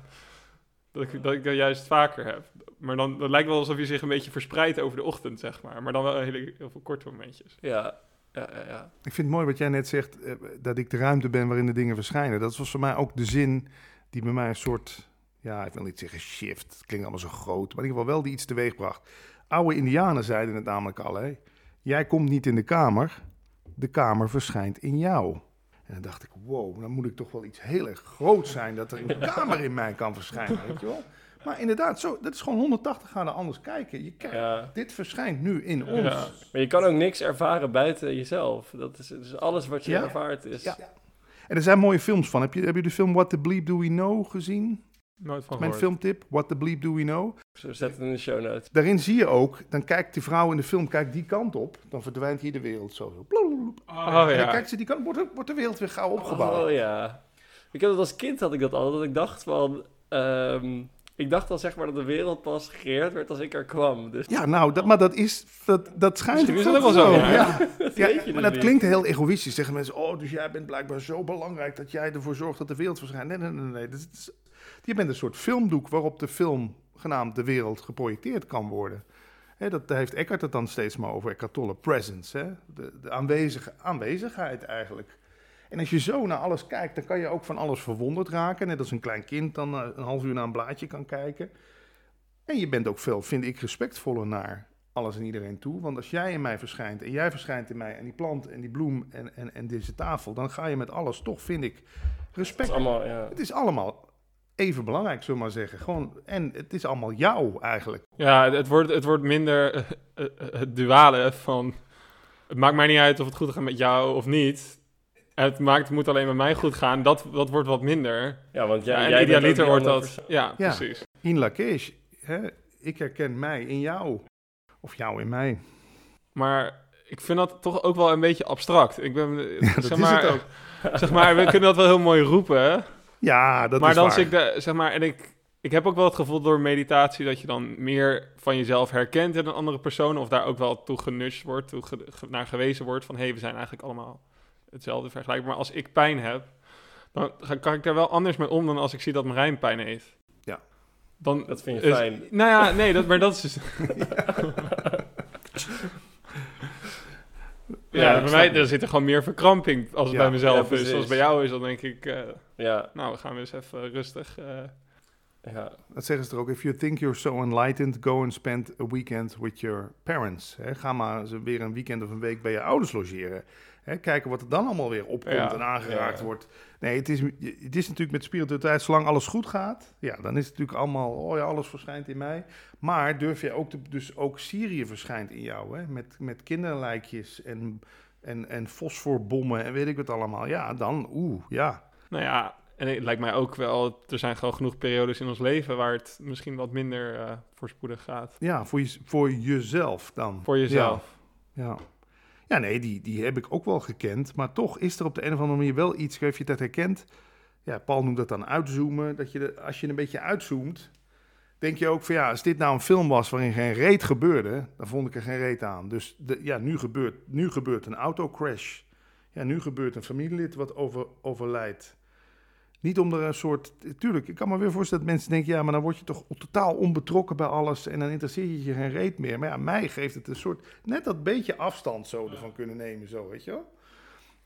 dat, ik, dat ik dat juist vaker heb. Maar dan, dan lijkt wel alsof je zich een beetje verspreidt over de ochtend, zeg maar. Maar dan wel hele, heel veel korte momentjes. Ja, ja, ja, ja. Ik vind het mooi wat jij net zegt, eh, dat ik de ruimte ben waarin de dingen verschijnen. Dat was voor mij ook de zin die bij mij een soort ja, ik wil niet zeggen shift, het klinkt allemaal zo groot, maar in ieder geval wel die iets teweeg bracht. Oude Indianen zeiden het namelijk al, hè? jij komt niet in de kamer, de kamer verschijnt in jou. En dan dacht ik, wow, dan moet ik toch wel iets heel erg groot zijn dat er een kamer in mij kan verschijnen, weet je wel. Maar inderdaad, zo, dat is gewoon 180 graden anders kijken. Je kijkt, Dit verschijnt nu in ons. Ja. Maar je kan ook niks ervaren buiten jezelf. Dat is dus alles wat je ervaart. Is... Ja. En er zijn mooie films van. Heb je, heb je de film What the Bleep Do We Know gezien? Nooit van Mijn filmtip, What the Bleep Do We Know. Zo zet het in de show notes. Daarin zie je ook, dan kijkt die vrouw in de film kijkt die kant op, dan verdwijnt hier de wereld zo. Oh, ja. En dan kijkt ze die kant, wordt, wordt de wereld weer gauw opgebouwd. Oh ja. Ik heb het als kind had ik dat al, dat ik dacht van... Um, ik dacht al zeg maar dat de wereld pas gecreëerd werd als ik er kwam. Dus... Ja, nou, dat, maar dat is, dat, dat schijnt is dat wel zo. Ja, ja. ja. maar dus dat klinkt heel egoïstisch. Zeggen mensen, oh, dus jij bent blijkbaar zo belangrijk dat jij ervoor zorgt dat de wereld verschijnt. Nee, nee, nee, nee. Dat is, je bent een soort filmdoek waarop de film genaamd de wereld geprojecteerd kan worden. dat heeft Eckhart het dan steeds maar over, Eckhart Tolle, presence. De, de aanwezige, aanwezigheid eigenlijk. En als je zo naar alles kijkt, dan kan je ook van alles verwonderd raken. Net als een klein kind dan eh, een half uur naar een blaadje kan kijken. En je bent ook veel, vind ik, respectvoller naar alles en iedereen toe. Want als jij in mij verschijnt en jij verschijnt in mij en die plant en die bloem en, en, en deze tafel, dan ga je met alles toch, vind ik, respect. Het is allemaal, ja. het is allemaal even belangrijk, zullen we maar zeggen. Gewoon, en het is allemaal jou eigenlijk. Ja, het wordt, het wordt minder uh, uh, het duale van... Het maakt mij niet uit of het goed gaat met jou of niet. Het, maakt, het moet alleen met mij goed gaan. Dat, dat wordt wat minder. Ja, want jij, ja, jij idealiter wordt dat... Ja, ja, precies. In Lakesh, hè, ik herken mij in jou. Of jou in mij. Maar ik vind dat toch ook wel een beetje abstract. Ik ben, ja, zeg maar, zeg maar, we kunnen dat wel heel mooi roepen, ja, dat maar is dan waar. ik de, zeg maar, en ik, ik heb ook wel het gevoel door meditatie dat je dan meer van jezelf herkent in een andere persoon. Of daar ook wel toe genushed wordt, toe naar gewezen wordt van hé, hey, we zijn eigenlijk allemaal hetzelfde vergelijkbaar. Maar als ik pijn heb, dan kan ik daar wel anders mee om dan als ik zie dat Marijn pijn heeft. Ja. Dan dat vind je fijn. Nou ja, nee, dat, maar dat is dus... Ja, ja bij mij er zit er gewoon meer verkramping als het bij mezelf is. Als bij jou is, dan denk ik, uh, ja. nou, we gaan eens even rustig. Uh, ja. Dat zeggen ze er ook. If you think you're so enlightened, go and spend a weekend with your parents. ga maar weer een weekend of een week bij je ouders logeren. Kijken wat er dan allemaal weer opkomt en aangeraakt wordt. Nee, het is, het is natuurlijk met spiritualiteit, zolang alles goed gaat, ja, dan is het natuurlijk allemaal, oh ja, alles verschijnt in mij. Maar durf je ook, te, dus ook Syrië verschijnt in jou, hè, met, met kinderlijkjes en, en, en fosforbommen en weet ik wat allemaal. Ja, dan, oeh, ja. Nou ja, en het lijkt mij ook wel, er zijn gewoon genoeg periodes in ons leven waar het misschien wat minder uh, voorspoedig gaat. Ja, voor, je, voor jezelf dan. Voor jezelf. Ja. ja. Ja, nee, die, die heb ik ook wel gekend. Maar toch is er op de een of andere manier wel iets, als je dat herkent. Ja, Paul noemt dat dan uitzoomen. Dat je, als je een beetje uitzoomt, denk je ook van ja, als dit nou een film was waarin geen reet gebeurde, dan vond ik er geen reet aan. Dus de, ja, nu gebeurt, nu gebeurt een autocrash. Ja, nu gebeurt een familielid wat over, overlijdt. Niet om er een soort. Tuurlijk, ik kan me weer voorstellen dat mensen denken: ja, maar dan word je toch totaal onbetrokken bij alles. En dan interesseert je je geen reet meer. Maar ja, mij geeft het een soort. net dat beetje afstand zo ervan kunnen nemen, zo, weet je wel.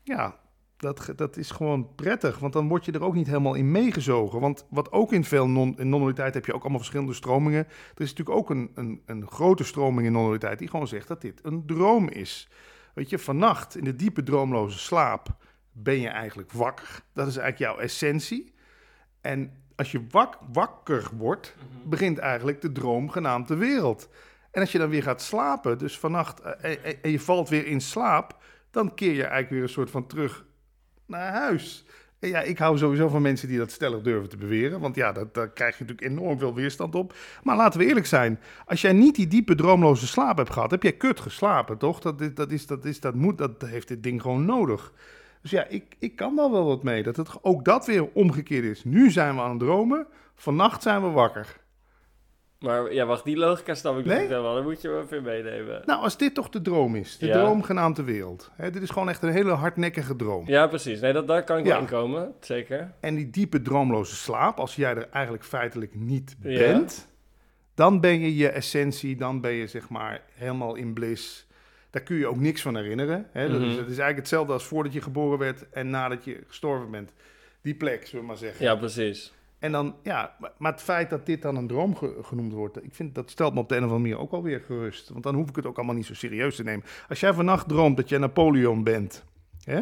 Ja, dat, dat is gewoon prettig, want dan word je er ook niet helemaal in meegezogen. Want wat ook in veel non, in non-dualiteit heb je ook allemaal verschillende stromingen. Er is natuurlijk ook een, een, een grote stroming in non-dualiteit die gewoon zegt dat dit een droom is. Weet je, vannacht in de diepe droomloze slaap ben je eigenlijk wakker. Dat is eigenlijk jouw essentie. En als je wak, wakker wordt, mhm. begint eigenlijk de droom genaamd de wereld. En als je dan weer gaat slapen, dus vannacht, eh, en, en je valt weer in slaap, dan keer je eigenlijk weer een soort van terug naar huis. En ja, ik hou sowieso van mensen die dat stellig durven te beweren. Want ja, dat, daar krijg je natuurlijk enorm veel weerstand op. Maar laten we eerlijk zijn. Als jij niet die diepe droomloze slaap hebt gehad, heb jij kut geslapen, toch? Dat, is, dat, is, dat, is, dat, moet, dat heeft dit ding gewoon nodig. Dus ja, ik, ik kan daar wel wat mee. Dat het ook dat weer omgekeerd is. Nu zijn we aan het dromen, vannacht zijn we wakker. Maar ja, wacht, die logica snap ik nee? niet helemaal. Dan moet je wel even meenemen. Nou, als dit toch de droom is. De droom genaamd de wereld. Hè, dit is gewoon echt een hele hardnekkige droom. Ja, precies. Nee, dat, daar kan ik ja. wel in komen. Zeker. En die diepe droomloze slaap, als jij er eigenlijk feitelijk niet bent... dan ben je je essentie, dan ben je zeg maar helemaal in bliss... Daar kun je ook niks van herinneren. Hè? Dat, is, mhm. is eigenlijk hetzelfde als voordat je geboren werd en nadat je gestorven bent. Die plek, zullen we maar zeggen. Ja, precies. En dan, ja, maar het feit dat dit dan een droom genoemd wordt, ik vind dat stelt me op de een of andere manier ook alweer gerust. Want dan hoef ik het ook allemaal niet zo serieus te nemen. Als jij vannacht droomt dat je Napoleon bent, hè?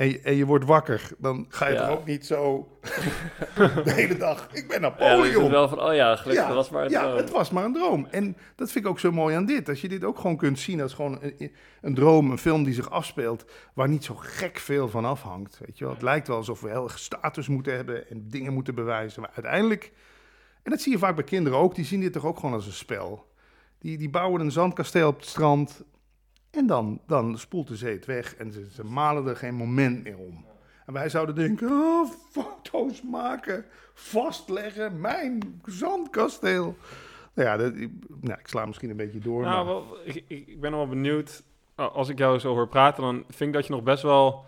En je, en je wordt wakker, dan ga je toch ook niet zo de hele dag, ik ben Napoleon. Ja, wel van, oh ja, gelukkig, ja, was maar een ja, droom. het was maar een droom. En dat vind ik ook zo mooi aan dit. Als je dit ook gewoon kunt zien als gewoon een, een droom, een film die zich afspeelt, waar niet zo gek veel van afhangt. Weet je wel? Het lijkt wel alsof we heel erg status moeten hebben en dingen moeten bewijzen. Maar uiteindelijk, en dat zie je vaak bij kinderen ook, die zien dit toch ook gewoon als een spel. Die, die bouwen een zandkasteel op het strand en dan, dan spoelt de zee het weg en ze, ze malen er geen moment meer om. En wij zouden denken, oh, foto's maken, vastleggen, mijn zandkasteel. Nou ja, dat, nou, ik sla misschien een beetje door. Nou, wel, ik, ik ben wel benieuwd, als ik jou zo hoor praten, dan vind ik dat je nog best wel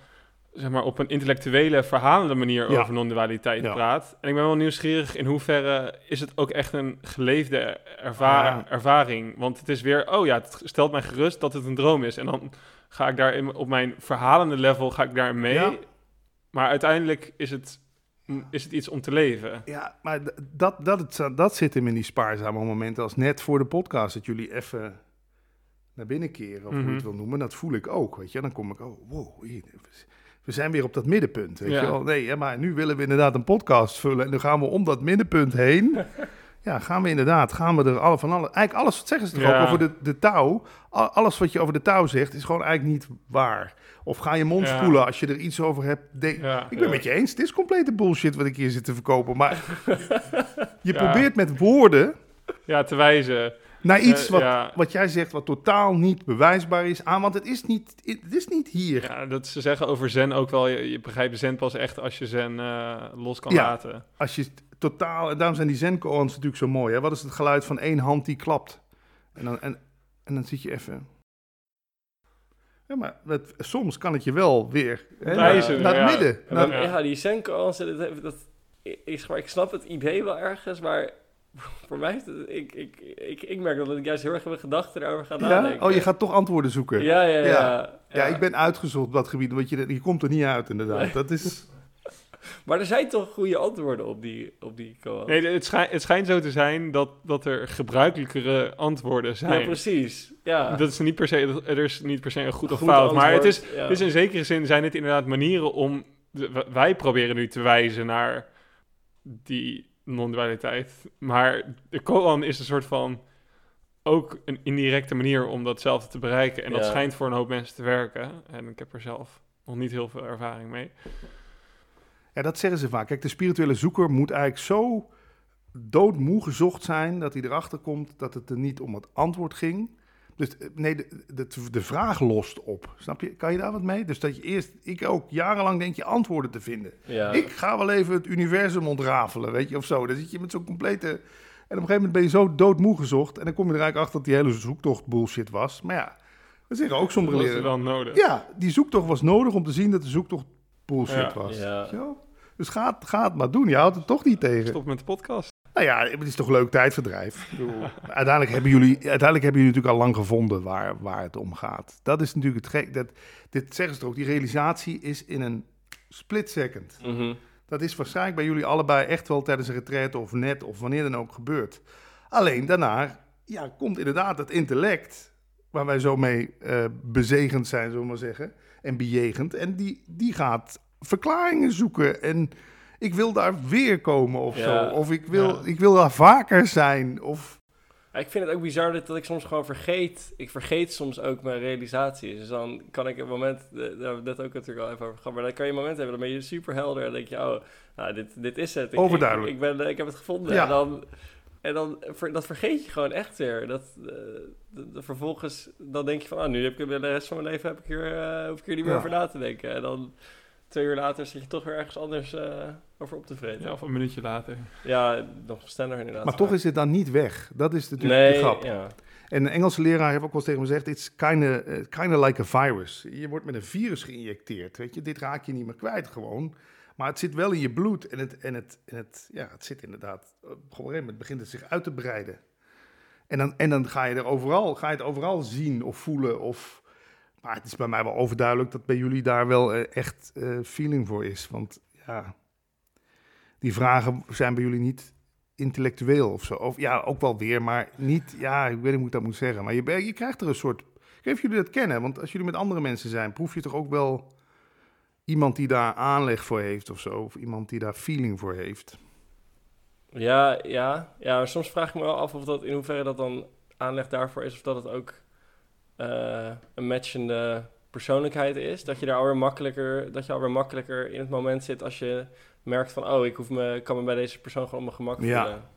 zeg maar, op een intellectuele, verhalende manier over non-dualiteit praat. En ik ben wel nieuwsgierig in hoeverre is het ook echt een geleefde ervaring. Want het is weer, oh ja, het stelt mij gerust dat het een droom is. En dan ga ik daar in, op mijn verhalende level ga ik daar mee. Maar uiteindelijk is het, is het iets om te leven. Ja, maar dat, dat, het, dat zit hem in die spaarzame momenten als net voor de podcast. Dat jullie even naar binnen keren, of hoe je het mhm. wil noemen. Dat voel ik ook, weet je. Dan kom ik, oh, wow, hier, we zijn weer op dat middenpunt. Weet je wel? Nee, maar nu willen we inderdaad een podcast vullen. En dan gaan we om dat middenpunt heen. ja, gaan we inderdaad, gaan we er alle van alles. Eigenlijk alles, wat zeggen ze toch ook over de, de touw. Alles wat je over de touw zegt, is gewoon eigenlijk niet waar. Of ga je mond spoelen als je er iets over hebt. ik ben met je eens, het is complete bullshit wat ik hier zit te verkopen. Maar je probeert met woorden... Ja, te wijzen naar iets wat, wat jij zegt, wat totaal niet bewijsbaar is aan, want het is niet, het is niet hier. Ja, dat ze zeggen over zen ook wel, je, je begrijpt zen pas echt als je zen uh, los kan ja, laten. als je totaal, en daarom zijn die zen natuurlijk zo mooi. Hè? Wat is het geluid van één hand die klapt? En dan, en, en dan zit je even... Ja, maar het, soms kan het je wel weer hè, Wijzen, naar, het midden. Naar, ja, die zen dat, dat, ik, ik snap het idee wel ergens, maar voor mij is het, ik, ik, ik, ik merk dat ik juist heel erg mijn gedachten daarover ga nadenken. Oh, je gaat toch antwoorden zoeken? Ja, ja, ja. ja. ja ik ben uitgezocht op dat gebied, want je, je komt er niet uit inderdaad. Dat is... maar er zijn toch goede antwoorden op die, op die Nee, het, schijnt, het schijnt zo te zijn dat, dat er gebruikelijkere antwoorden zijn. Ja, precies. Ja. Dat is niet per se, er is niet per se een goed of fout. maar het is, het is in zekere zin zijn het inderdaad manieren om... wij proberen nu te wijzen naar die non-dualiteit. Maar de koan is een soort van ook een indirecte manier om datzelfde te bereiken. En dat schijnt voor een hoop mensen te werken. En ik heb er zelf nog niet heel veel ervaring mee. Ja, dat zeggen ze vaak. Kijk, de spirituele zoeker moet eigenlijk zo doodmoe gezocht zijn dat hij erachter komt dat het er niet om het antwoord ging, dus eh, nee, de, de, de, vraag lost op. Snap je? Kan je daar wat mee? Dus dat je eerst, ik ook, jarenlang denk je antwoorden te vinden. Ik ga wel even het universum ontrafelen, weet je, of zo. Dan zit je met zo'n complete... En op een gegeven moment ben je zo doodmoe gezocht. En dan kom je er eigenlijk achter dat die hele zoektocht bullshit was. Maar ja, dat zeggen ook sommige leren. wel nodig. Ja, die zoektocht was nodig om te zien dat de zoektocht bullshit was. Ja. Dus ga, ga het maar doen. Je houdt het toch niet tegen. Stop met de podcast. Nou ja, het is toch leuk tijdverdrijf. uiteindelijk, hebben jullie, uiteindelijk hebben jullie natuurlijk al lang gevonden waar, waar het om gaat. Dat is natuurlijk het gek. Dat, dit zeggen ze toch ook, die realisatie is in een split second. Mhm. Dat is waarschijnlijk bij jullie allebei echt wel tijdens een retraite of net of wanneer dan ook gebeurd. Alleen daarna ja, komt inderdaad het intellect, waar wij zo mee uh, bezegend zijn, zullen we maar zeggen, en bejegend. En die, die gaat verklaringen zoeken en ik wil daar weer komen of zo. Of ik wil, ik wil daar vaker zijn. Of... ik vind het ook bizar dat, dat, ik soms gewoon vergeet. Ik vergeet soms ook mijn realisaties. Dus dan kan ik een moment, daar hebben we net ook natuurlijk al even over gehad, maar dan kan je een moment hebben, dan ben je super helder en denk je, oh, nou, dit, dit is het. Ik, Overduidelijk. Ik, ben, ik heb het gevonden. En dan, en dan dat vergeet je gewoon echt weer. Dat, uh, vervolgens, dan denk je van, ah, nu heb ik de rest van mijn leven heb ik hier, uh, hoef ik hier niet meer over na te denken. En dan twee uur later zit je toch weer ergens anders uh, over op te vreten. Ja, of een minuutje later. Ja, nog sneller inderdaad. Maar toch is het dan niet weg. Dat is natuurlijk nee, de grap. Ja. En een Engelse leraar heeft ook wel eens tegen me gezegd... it's kind of kinda like a virus. Je wordt met een virus geïnjecteerd, weet je. Dit raak je niet meer kwijt gewoon. Maar het zit wel in je bloed en het, en het, en het, ja, het zit inderdaad... Op een gegeven moment begint het zich uit te breiden. En dan, en dan ga je er overal, ga je het overal zien of voelen of maar het is bij mij wel overduidelijk dat bij jullie daar wel uh, echt uh, feeling voor is. Want ja, die vragen zijn bij jullie niet intellectueel of zo. Of ja, ook wel weer, maar niet, ja, ik weet niet hoe ik dat moet zeggen. Maar je, je krijgt er een soort, geef jullie dat kennen. Want als jullie met andere mensen zijn, proef je toch ook wel iemand die daar aanleg voor heeft of zo. Of iemand die daar feeling voor heeft. Ja, ja, ja. Soms vraag ik me wel af of dat in hoeverre dat dan aanleg daarvoor is. Of dat het ook uh, een matchende persoonlijkheid is. Dat je daar alweer makkelijker, dat je alweer makkelijker in het moment zit als je merkt van, oh, ik hoef me, kan me bij deze persoon gewoon op mijn gemak voelen. Ja.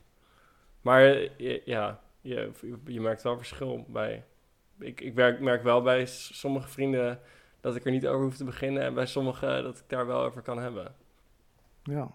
Maar ja, je, je merkt wel verschil bij. Ik, ik merk, merk wel bij sommige vrienden dat ik er niet over hoef te beginnen en bij sommige dat ik daar wel over kan hebben. Ja.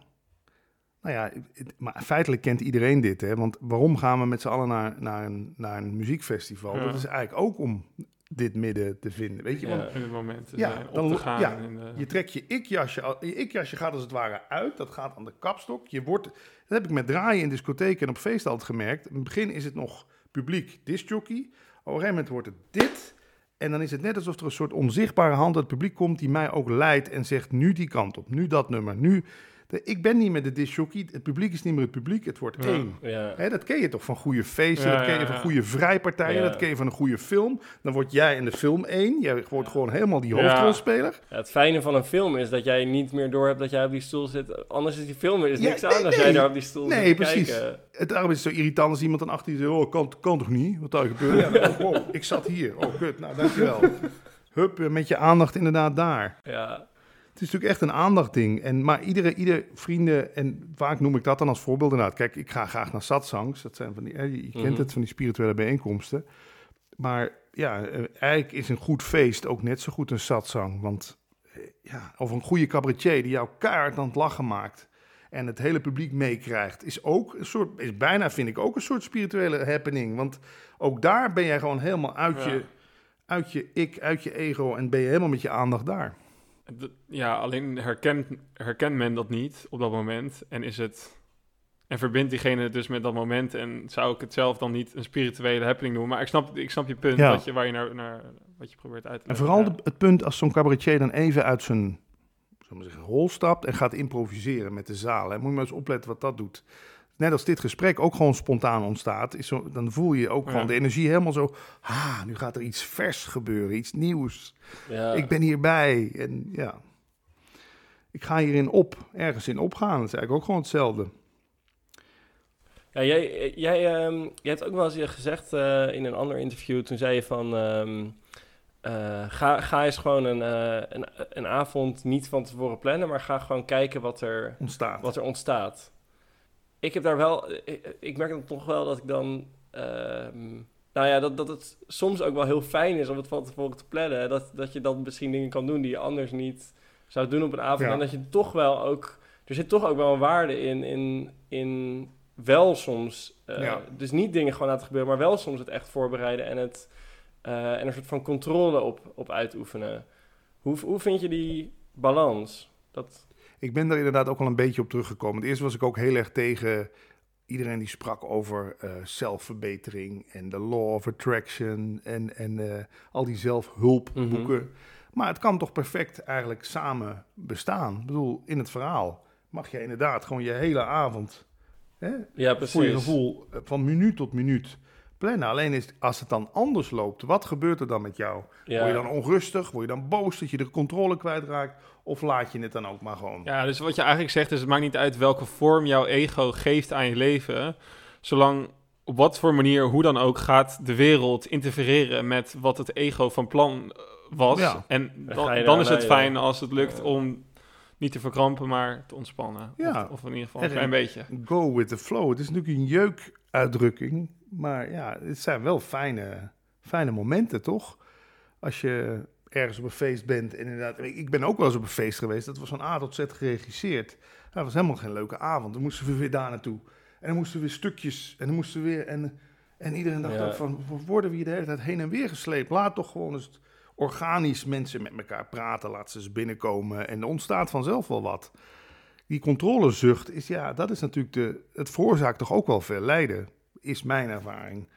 Nou ja, maar feitelijk kent iedereen dit, hè? Want waarom gaan we met z'n allen naar, naar, een, naar een muziekfestival? Dat is eigenlijk ook om dit midden te vinden, weet je? Ja, in het moment ja, dan, te gaan. Ja, Je trekt je ik-jasje, je ik-jasje gaat als het ware uit, dat gaat aan de kapstok. Je wordt, dat heb ik met draaien in discotheken en op feest altijd gemerkt. In het begin is het nog publiek discjockey. Op een gegeven moment wordt het dit. En dan is het net alsof er een soort onzichtbare hand uit het publiek komt die mij ook leidt en zegt nu die kant op, nu dat nummer, nu ik ben niet meer de disjockey. Het publiek is niet meer het publiek. Het wordt één. Ja. dat ken je toch van goede feesten. dat ken je van goede vrijpartijen. Dat ken je van een goede film. Dan word jij in de film één. Jij wordt gewoon helemaal die hoofdrolspeler. het fijne van een film is dat jij niet meer door hebt dat jij op die stoel zit. Anders is die film er is niks aan als jij daar op die stoel nee, zit precies. kijken. Het, daarom is het zo irritant als iemand dan achter je zegt... Oh, kan, kan toch niet? Wat daar gebeurt? Ja, oh, ik zat hier. Oh, kut. Nou, dankjewel. Hup, met je aandacht inderdaad daar. Ja. Het is natuurlijk echt een aandachtding. En, maar iedere, ieder vrienden, en vaak noem ik dat dan als voorbeeld inderdaad. Kijk, ik ga graag naar satsangs. Dat zijn van die, je kent mhm. het van die spirituele bijeenkomsten. Maar ja, eh, eigenlijk is een goed feest ook net zo goed een satsang. Want eh, ja, of een goede cabaretier die jou kaart aan het lachen maakt en het hele publiek meekrijgt, is ook een soort, is bijna vind ik ook een soort spirituele happening. Want ook daar ben jij gewoon helemaal uit, je, uit je ik, uit je ego en ben je helemaal met je aandacht daar. Ja, alleen herkent, herkent men dat niet op dat moment en is het... En verbindt diegene dus met dat moment en zou ik het zelf dan niet een spirituele happening noemen. Maar ik snap, ik snap je punt, ja. je, waar je naar, naar, wat je probeert uit te leggen. En vooral het punt als zo'n cabaretier dan even uit zijn zeggen, rol stapt en gaat improviseren met de zaal. Hè. Moet je maar eens opletten wat dat doet net als dit gesprek ook gewoon spontaan ontstaat, is zo, dan voel je ook gewoon de energie helemaal zo. Ah, nu gaat er iets vers gebeuren, iets nieuws. Ja. Ik ben hierbij. En ja, ik ga hierin op, ergens in opgaan. Dat is eigenlijk ook gewoon hetzelfde. Ja, jij, jij, um, jij hebt ook wel eens gezegd uh, in een ander interview, toen zei je van... Um, uh, ga, ga eens gewoon een, uh, een, een avond niet van tevoren plannen, maar ga gewoon kijken wat er ontstaat. Wat er ontstaat ik heb daar wel, ik, ik merk dan toch wel dat ik dan, ehm, nou ja, dat, dat het soms ook wel heel fijn is om het van tevoren te plannen. Dat, dat je dan misschien dingen kan doen die je anders niet zou doen op een avond. En dat je toch wel ook, er zit toch ook wel een waarde in, in, in wel soms, uh, dus niet dingen gewoon laten gebeuren, maar wel soms het echt voorbereiden en het, uh, en een soort van controle op, op uitoefenen. Hoe, hoe vind je die balans? Dat... Ik ben daar inderdaad ook al een beetje op teruggekomen. Eerst was ik ook heel erg tegen iedereen die sprak over uh, zelfverbetering en de law of attraction en, en uh, al die zelfhulpboeken. Mm Maar het kan toch perfect eigenlijk samen bestaan. Ik bedoel, in het verhaal mag je inderdaad gewoon je hele avond... Hè, ja, precies. Voor je gevoel eh, van minuut tot minuut plannen. Alleen is, als het dan anders loopt, wat gebeurt er dan met jou? Word je dan onrustig? Word je dan boos dat je de controle kwijtraakt? Of laat je het dan ook maar gewoon? Ja, dus wat je eigenlijk zegt is, het maakt niet uit welke vorm jouw ego geeft aan je leven. Zolang op wat voor manier, hoe dan ook, gaat de wereld interfereren met wat het ego van plan eh, was. Ja. En dan, dan is het fijn als het lukt om niet te verkrampen, maar te ontspannen. Ja. Of, of in ieder geval een klein beetje. Go with the flow. Het is natuurlijk een jeukuitdrukking. Maar ja, het zijn wel fijne, fijne momenten, toch? Als je ergens op een feest bent. En inderdaad, ik ben ook wel eens op een feest geweest. Dat was van A tot Z geregisseerd. Dat was helemaal geen leuke avond. Dan moesten we weer daar naartoe. En dan moesten we weer stukjes. En dan moesten we weer. En, en iedereen dacht ook van: worden we hier de hele tijd heen en weer gesleept? Laat toch gewoon eens organisch mensen met elkaar praten. Laat ze eens binnenkomen. En er ontstaat vanzelf wel wat. Die controlezucht is ja, dat is natuurlijk de. Het veroorzaakt toch ook wel veel lijden is mijn ervaring.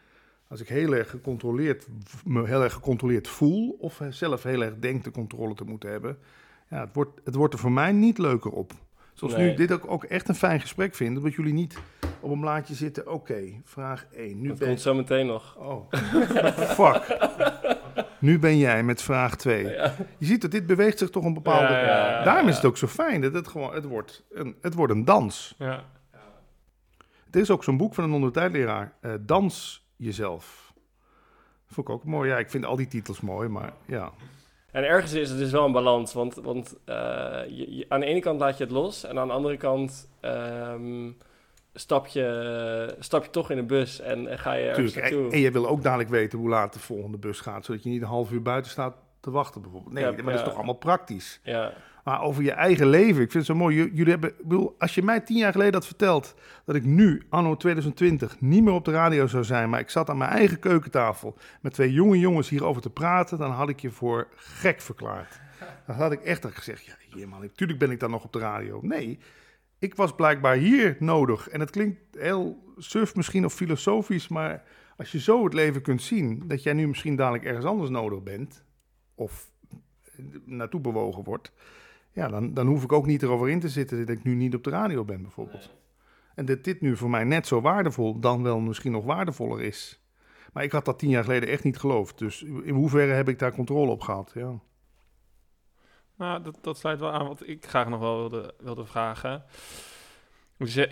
Als ik heel erg gecontroleerd, me heel erg gecontroleerd voel of zelf heel erg denk de controle te moeten hebben, ja, het, wordt, het wordt er voor mij niet leuker op. Zoals nu dit ook, ook echt een fijn gesprek vinden, dat jullie niet op een blaadje zitten. Oké, vraag 1. Nu dat ben... komt zo meteen nog. Oh, fuck. nu ben jij met vraag 2. Je ziet dat dit beweegt zich toch een bepaalde... Ja, Daarom is het ook zo fijn dat het gewoon... Het wordt een, het wordt een dans. Ja. Er is ook zo'n boek van een ondertijdleraar, uh, Dans jezelf. Vond ik ook mooi. Ja, ik vind al die titels mooi, maar ja. En ergens is het dus wel een balans, want, want uh, je, aan de ene kant laat je het los en aan de andere kant um, stap, je, stap je toch in een bus en, en ga je ergens naartoe. En, en je wil ook dadelijk weten hoe laat de volgende bus gaat, zodat je niet een half uur buiten staat te wachten bijvoorbeeld. Nee, maar dat is toch allemaal praktisch. Ja. Maar over je eigen leven. Ik vind het zo mooi. Jullie hebben, ik bedoel, als je mij tien jaar geleden had verteld dat ik nu, anno 2020, niet meer op de radio zou zijn, maar ik zat aan mijn eigen keukentafel met twee jonge jongens hierover te praten, dan had ik je voor gek verklaard. Dan had ik echt gezegd, ja, hier man, natuurlijk ben ik dan nog op de radio. Nee, ik was blijkbaar hier nodig. En het klinkt heel suf misschien of filosofisch, maar als je zo het leven kunt zien, dat jij nu misschien dadelijk ergens anders nodig bent, of naartoe bewogen wordt, ja, dan, dan hoef ik ook niet erover in te zitten dat ik nu niet op de radio ben, bijvoorbeeld. En dat dit nu voor mij net zo waardevol, dan wel misschien nog waardevoller is. Maar ik had dat tien jaar geleden echt niet geloofd. Dus in hoeverre heb ik daar controle op gehad? Ja. Nou, dat, dat sluit wel aan wat ik graag nog wel wilde, wilde vragen.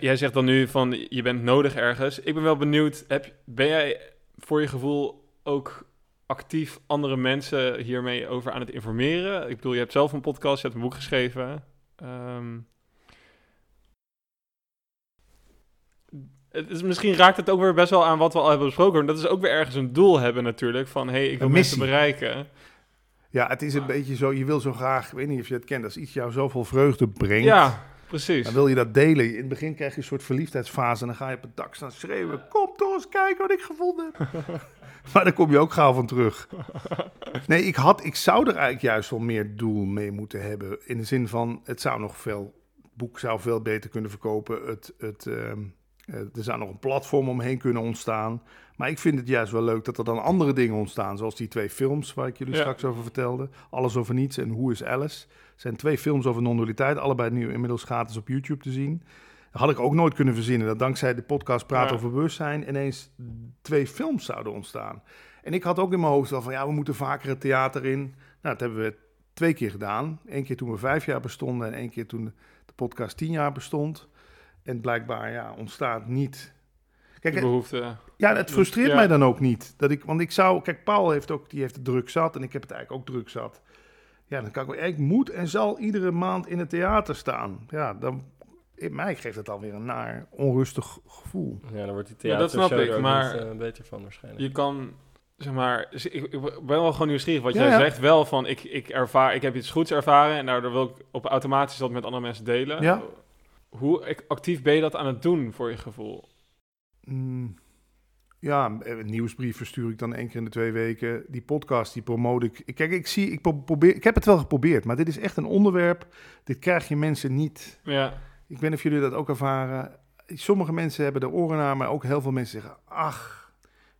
Jij zegt dan nu van je bent nodig ergens. Ik ben wel benieuwd, heb, ben jij voor je gevoel ook actief andere mensen hiermee over aan het informeren? Ik bedoel, je hebt zelf een podcast, je hebt een boek geschreven. Um, het is, misschien raakt het ook weer best wel aan wat we al hebben besproken. Dat is ook weer ergens een doel hebben natuurlijk. Van, hé, hey, ik wil mensen bereiken. Ja, het is een beetje zo, je wil zo graag, ik weet niet of je het kent, als iets jou zoveel vreugde brengt. Ja, precies. Dan wil je dat delen. In het begin krijg je een soort verliefdheidsfase en dan ga je op het dak staan schreeuwen. Kom toch eens kijken wat ik gevonden heb. maar daar kom je ook gauw van terug. Nee, ik, had, ik zou er eigenlijk juist wel meer doel mee moeten hebben. In de zin van, het zou nog veel, het boek zou veel beter kunnen verkopen. Het, het, ehm, eh, er zou nog een platform omheen kunnen ontstaan. Maar ik vind het juist wel leuk dat er dan andere dingen ontstaan. Zoals die twee films waar ik jullie straks over vertelde. Alles over niets en Hoe is Alice. Het zijn twee films over non-dualiteit. Allebei nu inmiddels gratis op YouTube te zien had ik ook nooit kunnen verzinnen dat dankzij de podcast Praat over Bewustzijn ineens twee films zouden ontstaan. En ik had ook in mijn hoofd al van ja, we moeten vaker het theater in. Nou, dat hebben we twee keer gedaan. Eén keer toen we vijf jaar bestonden en één keer toen de podcast tien jaar bestond. En blijkbaar ja, ontstaat niet. Kijk, behoefte. Ja, het frustreert mij dan ook niet. Dat ik, want ik zou, kijk, Paul heeft ook, die heeft het druk zat en ik heb het eigenlijk ook druk zat. Ja, dan kan ik wel, ik moet en zal iedere maand in het theater staan. Ja, dan in mij geeft het alweer een naar onrustig gevoel. Ja, dan wordt die theater ja, dat snap ik, maar niet, uh, beter van waarschijnlijk. Je kan, zeg maar, ik, ben wel gewoon nieuwsgierig wat jij zegt. Wel van, ik, ik, ervaar, ik heb iets goeds ervaren en daardoor wil ik op automatisch dat met andere mensen delen. Ja. Hoe actief ben je dat aan het doen voor je gevoel? Mm, ja, een nieuwsbrief verstuur ik dan één keer in de twee weken. Die podcast, die promote ik. Kijk, ik zie, ik probeer, ik heb het wel geprobeerd, maar dit is echt een onderwerp. Dit krijg je mensen niet. Ja ik weet niet of jullie dat ook ervaren. Sommige mensen hebben de oren naar, maar ook heel veel mensen zeggen: Ach,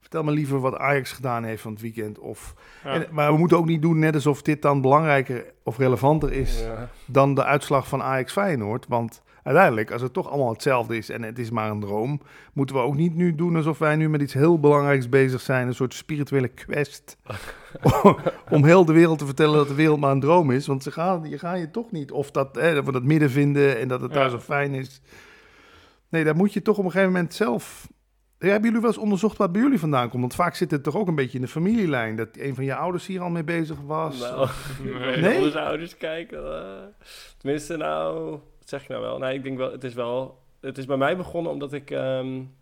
Vertel me liever wat Ajax gedaan heeft van het weekend. Of, en, maar we moeten ook niet doen net alsof dit dan belangrijker of relevanter is dan de uitslag van Ajax Feyenoord. Want uiteindelijk, als het toch allemaal hetzelfde is en het is maar een droom, moeten we ook niet nu doen alsof wij nu met iets heel belangrijks bezig zijn. Een soort spirituele quest. om heel de wereld te vertellen dat de wereld maar een droom is. Want ze gaan, je ga je toch niet. Of dat, hè, dat we dat midden vinden en dat het daar zo fijn is. Nee, daar moet je toch op een gegeven moment zelf hebben jullie wel eens onderzocht wat bij jullie vandaan komt? Want vaak zit het toch ook een beetje in de familielijn. Dat een van je ouders hier al mee bezig was. Nou, nee. nee? Onze ouders kijken. Uh, tenminste, nou, wat zeg ik nou wel? Nee, ik denk wel, het is wel... Het is bij mij begonnen omdat ik... Um,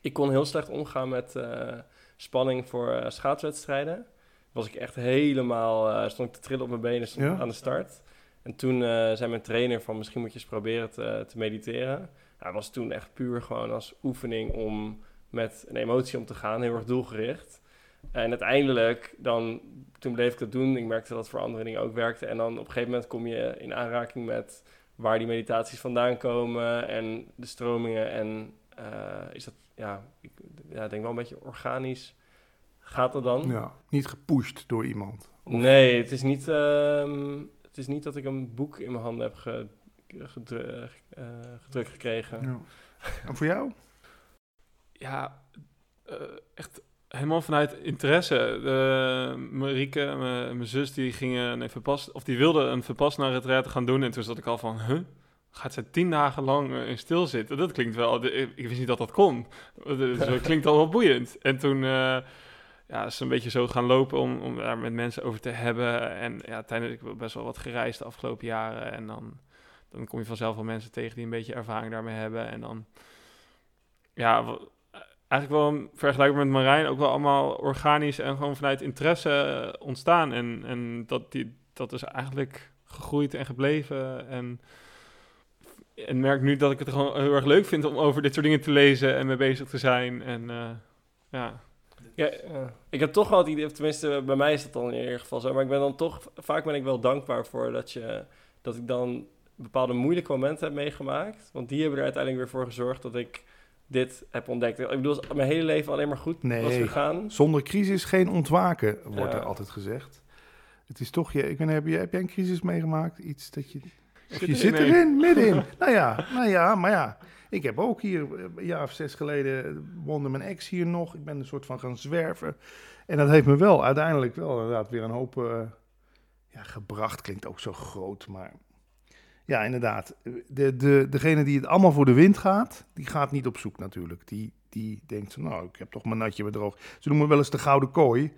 ik kon heel slecht omgaan met uh, spanning voor uh, schaatswedstrijden. Was ik echt helemaal... stond ik te trillen op mijn benen ja? aan de start. En toen zei mijn trainer van... Misschien moet je eens proberen te, te mediteren ja, was toen echt puur gewoon als oefening om met een emotie om te gaan, heel erg doelgericht. En uiteindelijk, dan, toen bleef ik dat doen. Ik merkte dat voor andere dingen ook werkte. En dan op een gegeven moment kom je in aanraking met waar die meditaties vandaan komen en de stromingen. En uh, is dat, ja, ik ja, denk wel een beetje organisch. Gaat dat dan? Ja, niet gepusht door iemand. Nee, het is niet, uh, het is niet dat ik een boek in mijn handen heb ge gedrukt, uh, gedrukt gekregen. Ja. En voor jou? Ja, uh, echt helemaal vanuit interesse. De, Marieke, mijn zus, die gingen een verpas, of die wilde een verpas naar het gaan doen. En toen zat ik al van, huh? Gaat ze tien dagen lang uh, in stilzitten? Dat klinkt wel, ik wist niet dat dat kon. Dus dat klinkt al wel boeiend. En toen uh, ja, is een beetje zo gaan lopen om, om daar met mensen over te hebben. En ja, tijdens ik best wel wat gereisd de afgelopen jaren. En dan dan kom je vanzelf wel mensen tegen die een beetje ervaring daarmee hebben. En dan, ja, eigenlijk wel vergelijkbaar met Marijn, ook wel allemaal organisch en gewoon vanuit interesse ontstaan. En, en dat, die, dat is eigenlijk gegroeid en gebleven. En, en merk nu dat ik het gewoon heel erg leuk vind om over dit soort dingen te lezen en mee bezig te zijn. En uh, ja. Ja, ik heb toch wel het idee, tenminste bij mij is dat dan in ieder geval zo, maar ik ben dan toch, vaak ben ik wel dankbaar voor dat, je, dat ik dan bepaalde moeilijke momenten heb meegemaakt. Want die hebben er uiteindelijk weer voor gezorgd dat ik dit heb ontdekt. Ik bedoel, mijn hele leven alleen maar goed nee, was gegaan. Zonder crisis geen ontwaken, wordt er altijd gezegd. Het is toch, je, ik ben, heb, je, heb jij een crisis meegemaakt? Iets dat je... Je zit erin, middenin. nou ja, nou ja, maar ja. Ik heb ook hier een jaar of zes geleden woonde mijn ex hier nog. Ik ben een soort van gaan zwerven. En dat heeft me wel uiteindelijk wel inderdaad weer een hoop uh, ja, gebracht. Klinkt ook zo groot, maar ja, inderdaad. De, de, degene die het allemaal voor de wind gaat, die gaat niet op zoek natuurlijk. Die, die denkt, nou, ik heb toch mijn natje weer droog. Ze noemen wel eens de gouden kooi.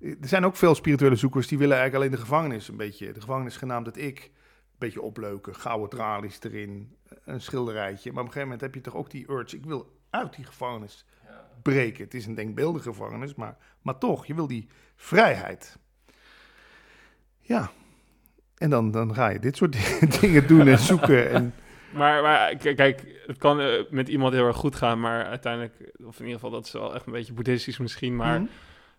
Er zijn ook veel spirituele zoekers die willen eigenlijk alleen de gevangenis een beetje, de gevangenis genaamd het ik, een beetje opleuken. Gouden tralies erin, een schilderijtje. Maar op een gegeven moment heb je toch ook die urge, ik wil uit die gevangenis breken. Het is een denkbeeldige gevangenis, maar, maar toch, je wil die vrijheid. Ja, en dan, dan ga je dit soort dingen doen en zoeken. En... Maar, maar kijk, het kan eh, met iemand heel erg goed gaan, maar uiteindelijk, of in ieder geval, dat is wel echt een beetje boeddhistisch misschien, maar mhm.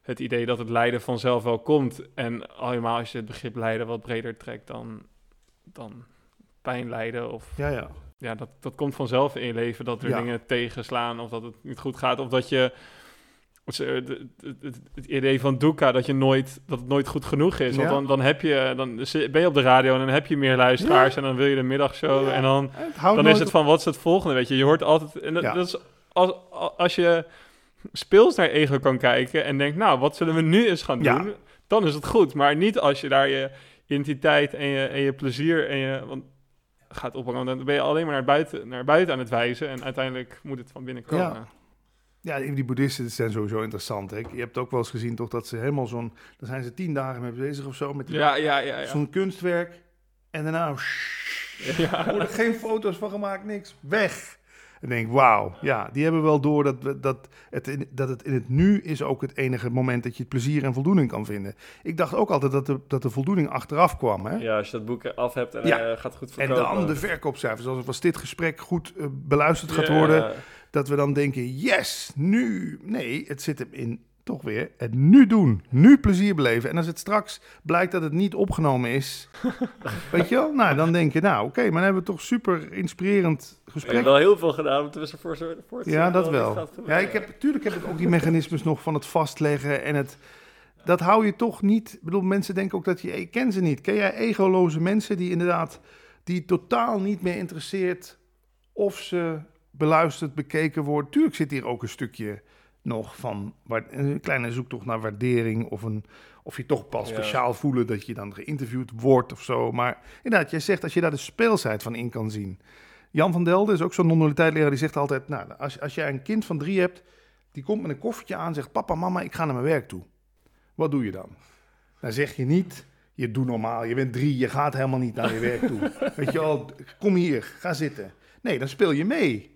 het idee dat het lijden vanzelf wel komt. En allemaal als je het begrip lijden wat breder trekt dan, dan pijn lijden of... Ja, ja. Ja, dat, dat komt vanzelf in je leven, dat er dingen tegenslaan of dat het niet goed gaat. Of dat je het, het, idee van Duca dat, je nooit, dat het nooit goed genoeg is. Want dan, dan, heb je, dan ben je op de radio en dan heb je meer luisteraars en dan wil je de middagshow. En dan, dan is het van wat is het volgende, weet je. Je hoort altijd... En dat, is, als, als je speels naar ego kan kijken en denkt, nou, wat zullen we nu eens gaan doen? Dan is het goed. Maar niet als je daar je identiteit en je, en je plezier en je... Want, gaat ophangen, dan ben je alleen maar naar buiten, naar buiten aan het wijzen en uiteindelijk moet het van binnen komen. Ja, die boeddhisten zijn sowieso interessant. Hè? Je hebt ook wel eens gezien toch dat ze helemaal zo'n... Daar zijn ze tien dagen mee bezig of zo. Met ja, ja, ja, ja. zo'n kunstwerk. En daarna... Ja. Er worden geen foto's van gemaakt, niks. Weg. En denk, wauw. Ja, die hebben wel door dat, dat, het in, dat het in het nu is ook het enige moment dat je het plezier en voldoening kan vinden. Ik dacht ook altijd dat de, dat de voldoening achteraf kwam. Hè? Ja, als je dat boek af hebt en ja. uh, gaat goed verkopen. En dan de verkoopcijfers. Als dit gesprek goed uh, beluisterd gaat worden dat we dan denken, yes, nu. Nee, het zit hem in toch weer het nu doen. Nu plezier beleven. En als het straks blijkt dat het niet opgenomen is, weet je wel? Nou, dan denk je, nou oké, maar dan hebben we toch super inspirerend gesprek. Ik heb wel heel veel gedaan om tussen voor, voor te Ja, dat wel. Ja, ik heb, natuurlijk heb ik ook die mechanismes nog van het vastleggen en het... Dat hou je toch niet... Ik bedoel, mensen denken ook dat je... Ik ken ze niet. Ken jij egoloze mensen die inderdaad... Die totaal niet meer interesseert of ze beluisterd, bekeken worden? Tuurlijk zit hier ook een stukje nog van een kleine zoektocht naar waardering of, een, of je toch pas speciaal voelen dat je dan geïnterviewd wordt of zo. Maar inderdaad, jij zegt als je daar de speelsheid van in kan zien. Jan van Delden is ook zo'n non-dualiteitleraar, die zegt altijd, nou, als, als jij een kind van drie hebt, die komt met een koffertje aan, zegt papa, mama, ik ga naar mijn werk toe. Wat doe je dan? Dan zeg je niet, je doet normaal, je bent drie, je gaat helemaal niet naar je werk toe. Weet je wel, kom hier, ga zitten. Nee, dan speel je mee.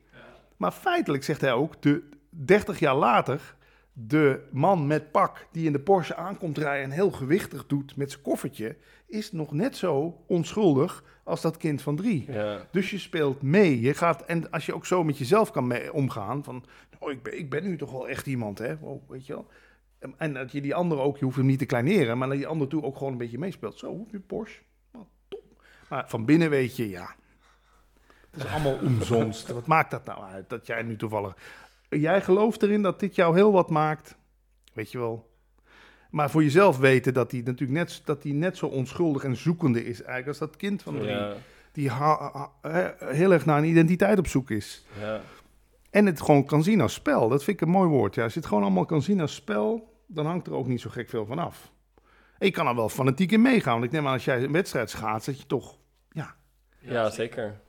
Maar feitelijk zegt hij ook, de, 30 jaar later de man met pak die in de Porsche aankomt rijden en heel gewichtig doet met zijn koffertje, is nog net zo onschuldig als dat kind van drie. Ja. Dus je speelt mee. Je gaat, en als je ook zo met jezelf kan mee omgaan, van oh, ik, ben, ik ben nu toch wel echt iemand, hè? Oh, weet je wel. En dat je die andere ook, je hoeft hem niet te kleineren, maar dat je andere toe ook gewoon een beetje meespeelt. Zo, hoe je Porsche? Top. Maar van binnen weet je, ja, het is allemaal omzonst. Wat maakt dat nou uit? Dat jij nu toevallig jij gelooft erin dat dit jou heel wat maakt. Weet je wel. Maar voor jezelf weten dat hij natuurlijk net, dat hij net zo onschuldig en zoekende is eigenlijk als dat kind van drie. Die heel erg naar een identiteit op zoek is. Ja. En het gewoon kan zien als spel. Dat vind ik een mooi woord. Ja. Als je het gewoon allemaal kan zien als spel, dan hangt er ook niet zo gek veel van af. En je kan er wel fanatiek in meegaan. Want ik neem aan als jij een wedstrijd schaats, dat je toch... Ja, ja zeker.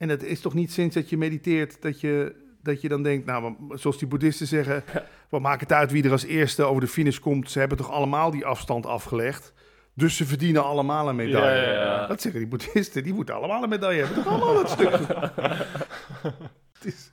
En het is toch niet sinds dat je mediteert dat je dat je dan denkt, nou, zoals die boeddhisten zeggen, wat maakt het uit wie er als eerste over de finish komt? Ze hebben toch allemaal die afstand afgelegd? Dus ze verdienen allemaal een medaille. Ja, ja, dat zeggen die boeddhisten, die moeten allemaal een medaille hebben. Toch allemaal dat stuk. het is...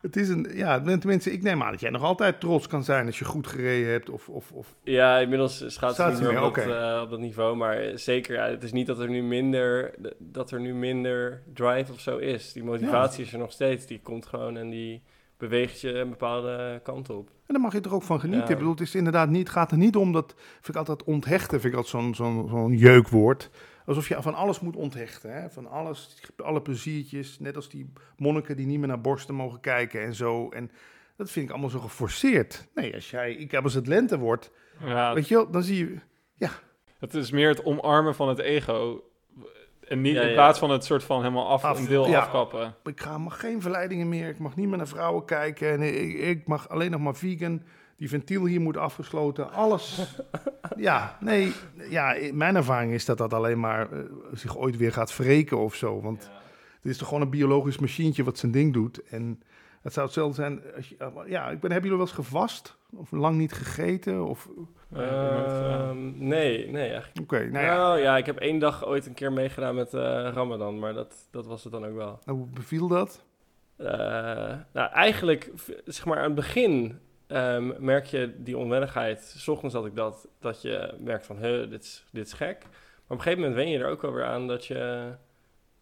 Het is een, ja, tenminste, ik neem aan dat jij nog altijd trots kan zijn als je goed gereden hebt. Of, of, of... Ja, inmiddels gaat het niet meer, op, dat, uh, op, dat, niveau. Maar zeker, ja, het is niet dat er nu minder, dat er nu minder drive of zo is. Die motivatie is er nog steeds. Die komt gewoon en die beweegt je een bepaalde kant op. En daar mag je er ook van genieten. Ik bedoel, het is inderdaad niet, gaat er niet om dat, vind ik altijd onthechten, vind ik altijd zo'n zo'n zo'n jeukwoord alsof je van alles moet onthechten. Hè? Van alles, alle pleziertjes. Net als die monniken die niet meer naar borsten mogen kijken en zo. En dat vind ik allemaal zo geforceerd. Nee, als jij, ik heb als het lente wordt, ja, weet je wel, dan zie je, ja. Het is meer het omarmen van het ego. En niet in plaats van het soort van helemaal af, af een deel afkappen. Ik ga mag geen verleidingen meer. Ik mag niet meer naar vrouwen kijken. En ik, ik mag alleen nog maar vegan die ventiel hier moet afgesloten. Alles. ja, nee. Ja, mijn ervaring is dat dat alleen maar uh, zich ooit weer gaat wreken of zo. Want het is toch gewoon een biologisch machientje wat zijn ding doet. En het zou hetzelfde zijn als je, ja, ik ben, hebben jullie wel eens gevast? Of lang niet gegeten? Of, uh, nee, nee eigenlijk. Oké, nou ja. Nou, ja, ik heb één dag ooit een keer meegedaan met uh, Ramadan, maar dat, dat was het dan ook wel. hoe beviel dat? Uh, nou, eigenlijk, zeg maar, aan het begin um, merk je die onwennigheid. S ochtends had ik dat, dat je merkt van, huh, dit is, dit is gek. Maar op een gegeven moment wen je er ook wel weer aan dat je,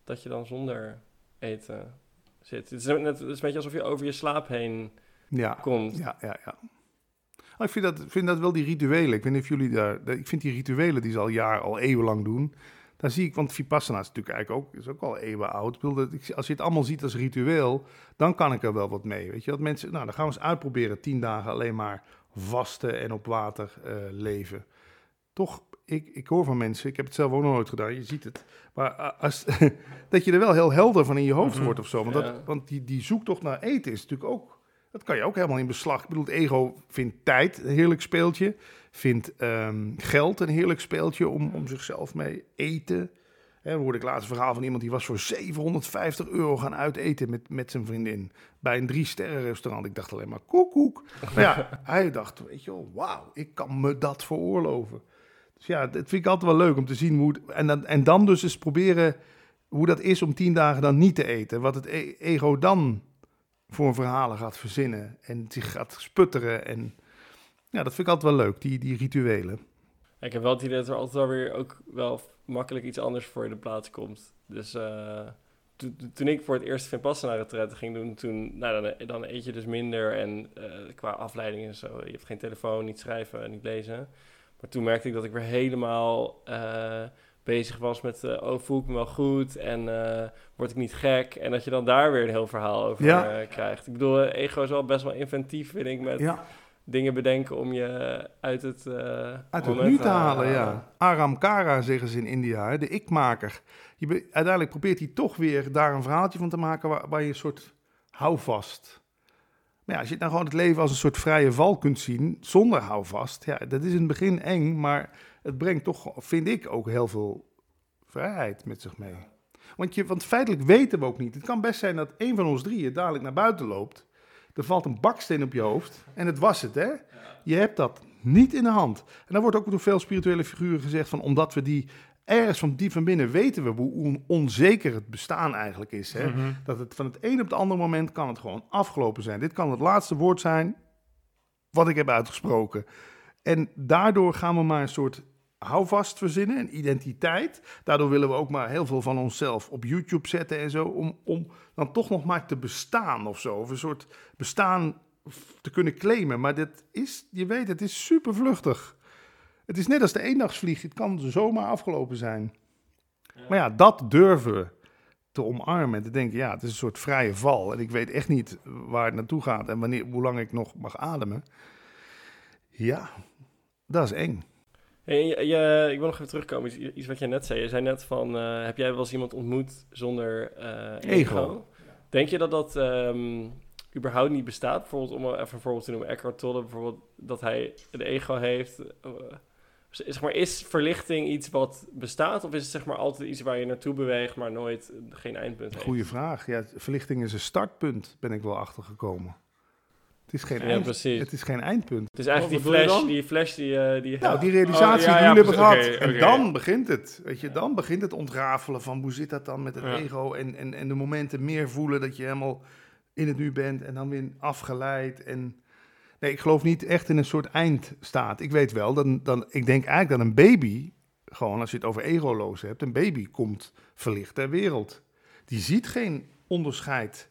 dat je dan zonder eten zit. Het is, net, het is een beetje alsof je over je slaap heen ja, komt. Ja, ja, ja. Oh, ik vind dat, vind dat wel die rituelen. Ik weet niet of jullie daar... Ik vind die rituelen die ze al jaar, al eeuwenlang doen... Dan zie ik, want Vipassana is natuurlijk eigenlijk ook, is ook al eeuwen oud. Als je het allemaal ziet als ritueel, dan kan ik er wel wat mee. Weet je, dat mensen, nou, dan gaan we eens uitproberen, tien dagen alleen maar vasten en op water uh, leven. Toch, ik, ik hoor van mensen, ik heb het zelf ook nog nooit gedaan, je ziet het. Maar als, dat je er wel heel helder van in je hoofd mhm. wordt of zo. Want, dat, want die, die zoektocht naar eten is natuurlijk ook, dat kan je ook helemaal in beslag. Ik bedoel, het ego vindt tijd een heerlijk speeltje vindt um, geld een heerlijk speeltje om, om zichzelf mee eten. Dan hoorde ik laatst een verhaal van iemand die was voor 750 euro gaan uiteten met, met zijn vriendin. Bij een drie sterren restaurant. Ik dacht alleen maar koekoek. Maar ja, hij dacht, weet je wel, wauw, ik kan me dat veroorloven. Dus ja, dat vind ik altijd wel leuk om te zien hoe... En dan, en dan dus eens proberen hoe dat is om tien dagen dan niet te eten. Wat het e-, ego dan voor verhalen gaat verzinnen. En zich gaat sputteren en ja, dat vind ik altijd wel leuk, die, die rituelen. Ik heb wel het idee dat er altijd wel weer ook wel makkelijk iets anders voor de plaats komt. Dus uh, toen ik voor het eerst Vipassana retreat ging doen, toen, nou, dan, dan eet je dus minder en uh, qua afleiding en zo. Je hebt geen telefoon, niet schrijven, niet lezen. Maar toen merkte ik dat ik weer helemaal uh, bezig was met, uh, oh, voel ik me wel goed en word ik niet gek? En dat je dan daar weer een heel verhaal over krijgt. Ik bedoel, ego is wel best wel inventief, vind ik, met... Ja dingen bedenken om je uit het, uit het nu te halen. Ja. Aram Kara zeggen ze in India, de ikmaker. Je uiteindelijk probeert hij toch weer daar een verhaaltje van te maken waar, waar je een soort houvast. Maar ja, als je nou gewoon het leven als een soort vrije val kunt zien, zonder houvast, ja, dat is in het begin eng, maar het brengt toch, vind ik, ook heel veel vrijheid met zich mee. Want, je, want feitelijk weten we ook niet. Het kan best zijn dat een van ons drieën dadelijk naar buiten loopt er valt een baksteen op je hoofd en het was het, hè? Je hebt dat niet in de hand. En dan wordt ook door veel spirituele figuren gezegd van omdat we die ergens van diep van binnen weten we hoe onzeker het bestaan eigenlijk is. Hè? Mhm. Dat het van het een op het andere moment kan het gewoon afgelopen zijn. Dit kan het laatste woord zijn wat ik heb uitgesproken. En daardoor gaan we maar een soort houvast verzinnen, een identiteit. Daardoor willen we ook maar heel veel van onszelf op YouTube zetten en zo, om, om dan toch nog maar te bestaan of zo. Of een soort bestaan te kunnen claimen. Maar dit is, je weet, het is super vluchtig. Het is net als de eendagsvlieg, het kan zomaar afgelopen zijn. Maar ja, dat durven we te omarmen en te denken, ja, het is een soort vrije val. En ik weet echt niet waar het naartoe gaat en wanneer, hoe lang ik nog mag ademen. Ja, dat is eng. Hey, je, ik wil nog even terugkomen, iets, wat jij net zei. Je zei net van, uh, heb jij wel eens iemand ontmoet zonder uh, ego? Denk je dat dat um, überhaupt niet bestaat? Bijvoorbeeld, om even een voorbeeld te noemen, Eckhart Tolle, bijvoorbeeld, dat hij een ego heeft. Uh, zeg maar, is verlichting iets wat bestaat? Of is het zeg maar altijd iets waar je naartoe beweegt, maar nooit geen eindpunt heeft? Goeie vraag. Ja, verlichting is een startpunt, ben ik wel achtergekomen. Het is geen, eind, het is geen eindpunt. Het is eigenlijk die flash, die flash die, uh, die... Nou, die realisatie oh, die jullie hebben gehad. en dan begint het. Weet je, dan begint het ontrafelen van hoe zit dat dan met het ego. En, en, en de momenten meer voelen dat je helemaal in het nu bent. En dan weer afgeleid. En nee, ik geloof niet echt in een soort eindstaat. Ik weet wel, dan, dan, ik denk eigenlijk dat een baby, gewoon als je het over egoloos hebt, een baby komt verlicht ter wereld. Die ziet geen onderscheid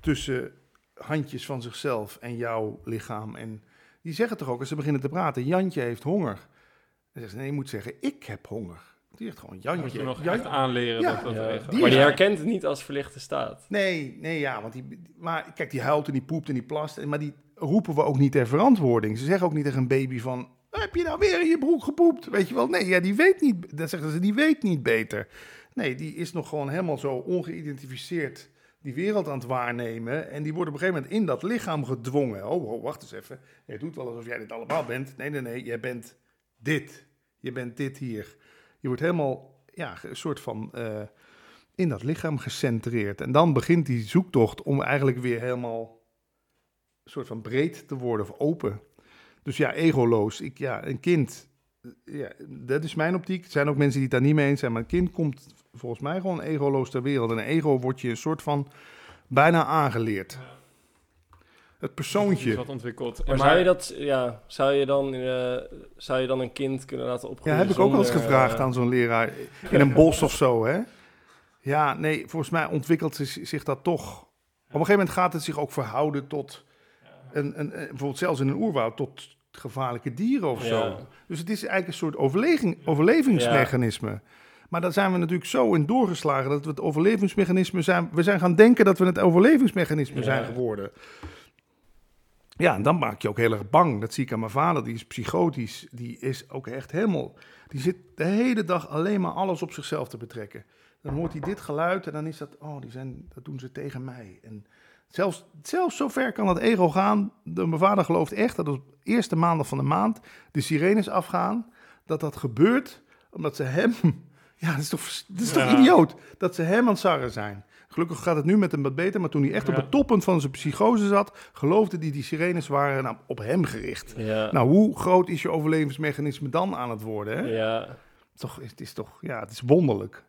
tussen handjes van zichzelf en jouw lichaam. En die zeggen toch ook, als ze beginnen te praten, Jantje heeft honger. Dan ze, nee, je moet zeggen, ik heb honger. Die heeft gewoon Jantje. Moet je nog Jantje. aanleren. Ja. Dat dat die maar die herkent het niet als verlichte staat. Nee, nee, ja, want die, maar kijk, die huilt en die poept en die plast. Maar die roepen we ook niet ter verantwoording. Ze zeggen ook niet tegen een baby van, heb je nou weer in je broek gepoept? Weet je wel, nee, ja, die weet niet, dan zeggen ze, die weet niet beter. Nee, die is nog gewoon helemaal zo ongeïdentificeerd die wereld aan het waarnemen. En die worden op een gegeven moment in dat lichaam gedwongen. Oh, oh, wacht eens even. Je doet wel alsof jij dit allemaal bent. Nee, nee, nee. Jij bent dit. Je bent dit hier. Je wordt helemaal, ja, een soort van uh, in dat lichaam gecentreerd. En dan begint die zoektocht om eigenlijk weer helemaal een soort van breed te worden of open. Dus ja, egoloos. Ik, ja, een kind ja, dat is mijn optiek. Er zijn ook mensen die het daar niet mee eens zijn. Maar een kind komt volgens mij gewoon egoloos ter wereld. En een ego wordt je een soort van bijna aangeleerd. Het persoontje. Wat ontwikkeld. Maar, zou je dat, ja, zou je dan, uh, zou je dan een kind kunnen laten opgroeien? Ja, heb ik ook wel eens gevraagd aan zo'n leraar in een bos of zo, hè? Ja, nee, volgens mij ontwikkelt zich dat toch. Op een gegeven moment gaat het zich ook verhouden tot, een, een, bijvoorbeeld zelfs in een oerwoud, tot gevaarlijke dieren of zo. Dus het is eigenlijk een soort overleving, overlevingsmechanisme. Maar daar zijn we natuurlijk zo in doorgeslagen dat we het overlevingsmechanisme zijn. We zijn gaan denken dat we het overlevingsmechanisme zijn geworden. Ja, en dan maak je ook heel erg bang. Dat zie ik aan mijn vader, die is psychotisch. Die is ook echt helemaal. Die zit de hele dag alleen maar alles op zichzelf te betrekken. Dan hoort hij dit geluid en dan is dat. Oh, die zijn, dat doen ze tegen mij. En Zelfs, zelfs zover kan het ego gaan. De, mijn vader gelooft echt dat op de eerste maandag van de maand de sirenes afgaan. Dat dat gebeurt omdat ze hem. Ja, dat is toch, dat is toch idioot? Dat ze hem aan het sarren zijn. Gelukkig gaat het nu met hem wat beter. Maar toen hij echt op het toppunt van zijn psychose zat, geloofde hij die sirenes waren nou, op hem gericht. Nou, hoe groot is je overlevingsmechanisme dan aan het worden? Hè? Ja. Toch, het is toch, ja, het is wonderlijk.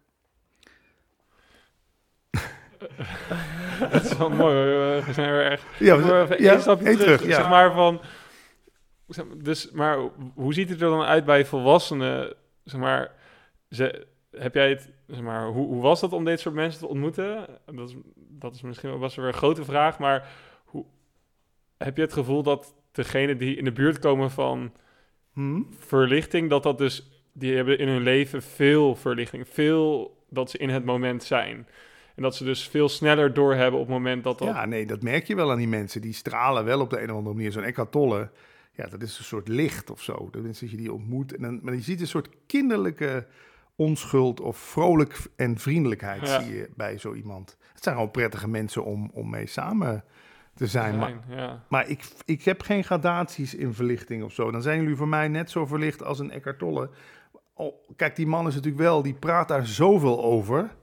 dat is wel mooi. We zijn weer echt. Ja, we, even ja, stapje terug. ja. Zeg maar van. Dus, maar hoe ziet het er dan uit bij volwassenen? Zeg maar, ze, heb jij het, zeg maar, hoe, hoe was dat om dit soort mensen te ontmoeten? Dat is, dat is misschien wel was weer een grote vraag, maar hoe, heb je het gevoel dat degenen die in de buurt komen van hmm? verlichting, dat dat dus, die hebben in hun leven veel verlichting, veel dat ze in het moment zijn. En dat ze dus veel sneller doorhebben op het moment dat dat... Ja, nee, dat merk je wel aan die mensen. Die stralen wel op de een of andere manier. Zo'n Eckhart Tolle, ja, dat is een soort licht of zo. Dat is dat je die ontmoet. En dan, maar je ziet een soort kinderlijke onschuld of vrolijk en vriendelijkheid zie je bij zo iemand. Het zijn gewoon prettige mensen om, om mee samen te zijn. maar ja. maar ik, ik heb geen gradaties in verlichting of zo. Dan zijn jullie voor mij net zo verlicht als een Eckhart Tolle. Oh, kijk, die man is natuurlijk wel, die praat daar zoveel over.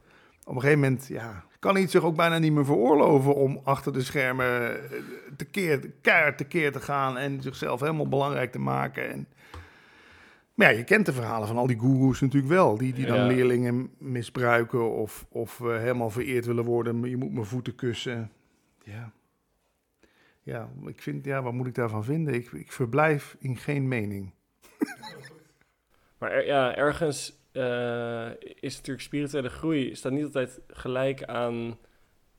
Op een gegeven moment, ja, kan hij zich ook bijna niet meer veroorloven om achter de schermen eh, te keer, keihard te keer te gaan en zichzelf helemaal belangrijk te maken. En, maar ja, je kent de verhalen van al die goeroes natuurlijk wel, die, die dan leerlingen misbruiken of, of uh, helemaal vereerd willen worden. Je moet mijn voeten kussen. Ja. Ja, ik vind, ja, wat moet ik daarvan vinden? Ik, ik verblijf in geen mening. maar ja, ergens uh, is natuurlijk spirituele groei staat niet altijd gelijk aan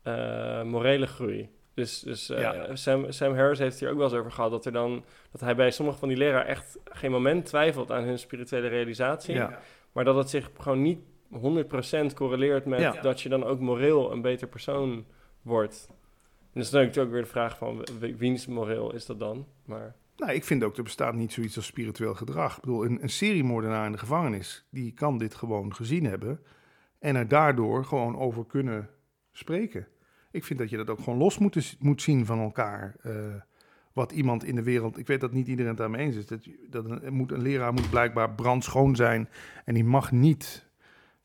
uh, morele groei. Dus, dus uh, Sam, Sam Harris heeft hier ook wel eens over gehad dat er dan dat hij bij sommige van die leraren echt geen moment twijfelt aan hun spirituele realisatie, ja. maar dat het zich gewoon niet 100% correleert met dat je dan ook moreel een beter persoon wordt. En dus dan is natuurlijk ook weer de vraag van wiens moreel is dat dan? Maar nou, ik vind ook, er bestaat niet zoiets als spiritueel gedrag. Ik bedoel, een, een seriemoordenaar in de gevangenis, die kan dit gewoon gezien hebben en er daardoor gewoon over kunnen spreken. Ik vind dat je dat ook gewoon los moet, moet zien van elkaar. Uh, wat iemand in de wereld, ik weet dat niet iedereen het daarmee eens is, dat, dat een, moet, een leraar moet blijkbaar brandschoon zijn en die mag niet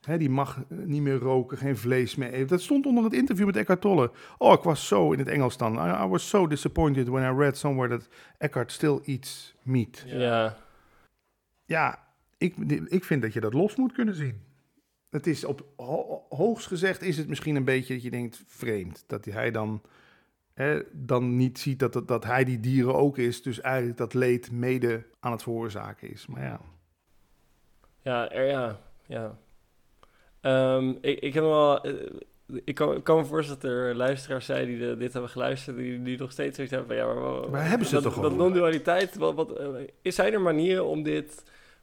die mag niet meer roken, geen vlees meer eten. Dat stond onder het interview met Eckhart Tolle. Oh, ik was zo in het Engels dan. I, was so disappointed when I read somewhere that Eckhart still eats meat. Ja. Ja, ik, ik vind dat je dat los moet kunnen zien. Het is op hoogst gezegd is het misschien een beetje dat je denkt vreemd. Dat hij dan, hè, dan niet ziet dat, dat, dat hij die dieren ook is. Dus eigenlijk dat leed mede aan het veroorzaken is. Maar ja. Ja, er, ja, ja. Um, ik, ik heb wel... Uh, ik kan, kan, me voorstellen dat er luisteraars zijn die de, dit hebben geluisterd, die, die nog steeds zoiets hebben van ja, maar, maar hebben ze dat, toch dat non-dualiteit, wat, wat, uh, zijn er manieren om dit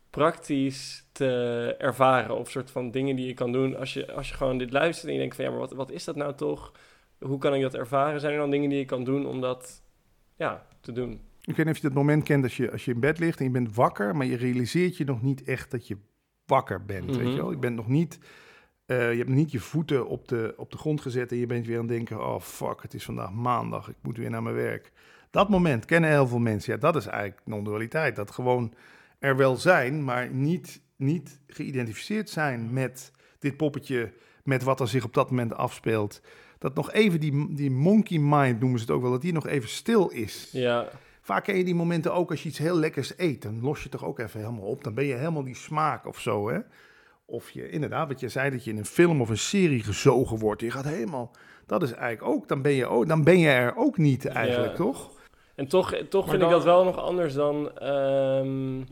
praktisch te ervaren? Of soort van dingen die je kan doen als je, als je gewoon dit luistert en je denkt van ja, maar wat, wat is dat nou toch? Hoe kan ik dat ervaren? Zijn er dan dingen die je kan doen om dat ja, te doen? Ik weet niet of je dat moment kent als je, als je in bed ligt en je bent wakker, maar je realiseert je nog niet echt dat je wakker bent. weet je mhm. wel? Je bent nog niet uh, je hebt niet je voeten op de, op de grond gezet en je bent weer aan het denken: oh fuck, het is vandaag maandag, ik moet weer naar mijn werk. Dat moment kennen heel veel mensen. Ja, dat is eigenlijk non-dualiteit. Dat gewoon er wel zijn, maar niet, niet geïdentificeerd zijn met dit poppetje, met wat er zich op dat moment afspeelt. Dat nog even die, die monkey mind noemen ze het ook wel, dat die nog even stil is. Ja. Vaak ken je die momenten ook als je iets heel lekkers eet. Dan los je toch ook even helemaal op. Dan ben je helemaal die smaak of zo, hè. Of je inderdaad, wat je zei, dat je in een film of een serie gezogen wordt. Je gaat helemaal. Dat is eigenlijk ook. Dan ben je, ook, dan ben je er ook niet eigenlijk, toch? En toch, toch vind ik dat wel nog anders dan. Um,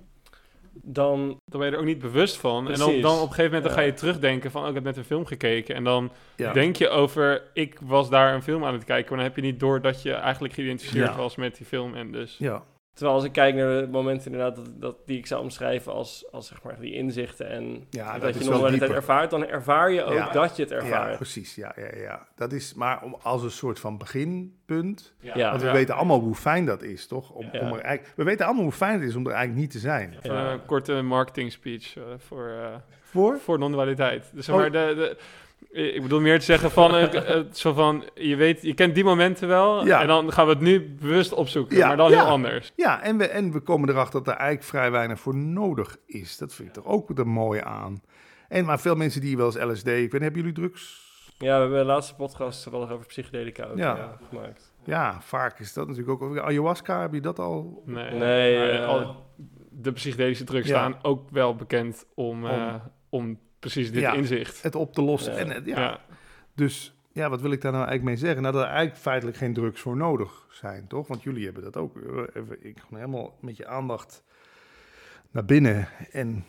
dan... dan ben je er ook niet bewust van. En dan, dan op een gegeven moment dan ga je terugdenken van... Oh, ik heb net een film gekeken. En dan denk je over... Ik was daar een film aan het kijken. Maar dan heb je niet door dat je eigenlijk geïdentificeerd was met die film. En dus... Ja. Terwijl als ik kijk naar de momenten inderdaad dat, dat die ik zou omschrijven als, als zeg maar die inzichten en ja, dat, je nog wel het ervaart, dan ervaar je ook dat je het ervaart. Ja, precies. Ja, ja, ja. Dat is maar om, als een soort van beginpunt. Ja. Want we weten allemaal hoe fijn dat is, toch? Om, om er eigenlijk, we weten allemaal hoe fijn het is om er eigenlijk niet te zijn. een korte marketing speech uh, voor, uh, voor? voor non-dualiteit. Dus zeg maar, oh. de, de, ik bedoel meer te zeggen van, uh, zo van je weet, je kent die momenten wel. En dan gaan we het nu bewust opzoeken, maar dan heel anders. Ja, en we, en we komen erachter dat er eigenlijk vrij weinig voor nodig is. Dat vind ik toch ook er mooi aan. En maar veel mensen die wel eens LSD, ik weet, hebben jullie drugs? Ja, we hebben de laatste podcast wel over psychedelica ook, ja. gemaakt. Ja, vaak is dat natuurlijk ook. Ayahuasca, heb je dat al? Nee, nee uh, de psychedelische drugs staan ook wel bekend om, om, om precies dit inzicht. Het op te lossen. En, ja. Dus ja, wat wil ik daar nou eigenlijk mee zeggen? Nou, dat er eigenlijk feitelijk geen drugs voor nodig zijn, toch? Want jullie hebben dat ook. Even, ik gewoon helemaal met je aandacht naar binnen. En...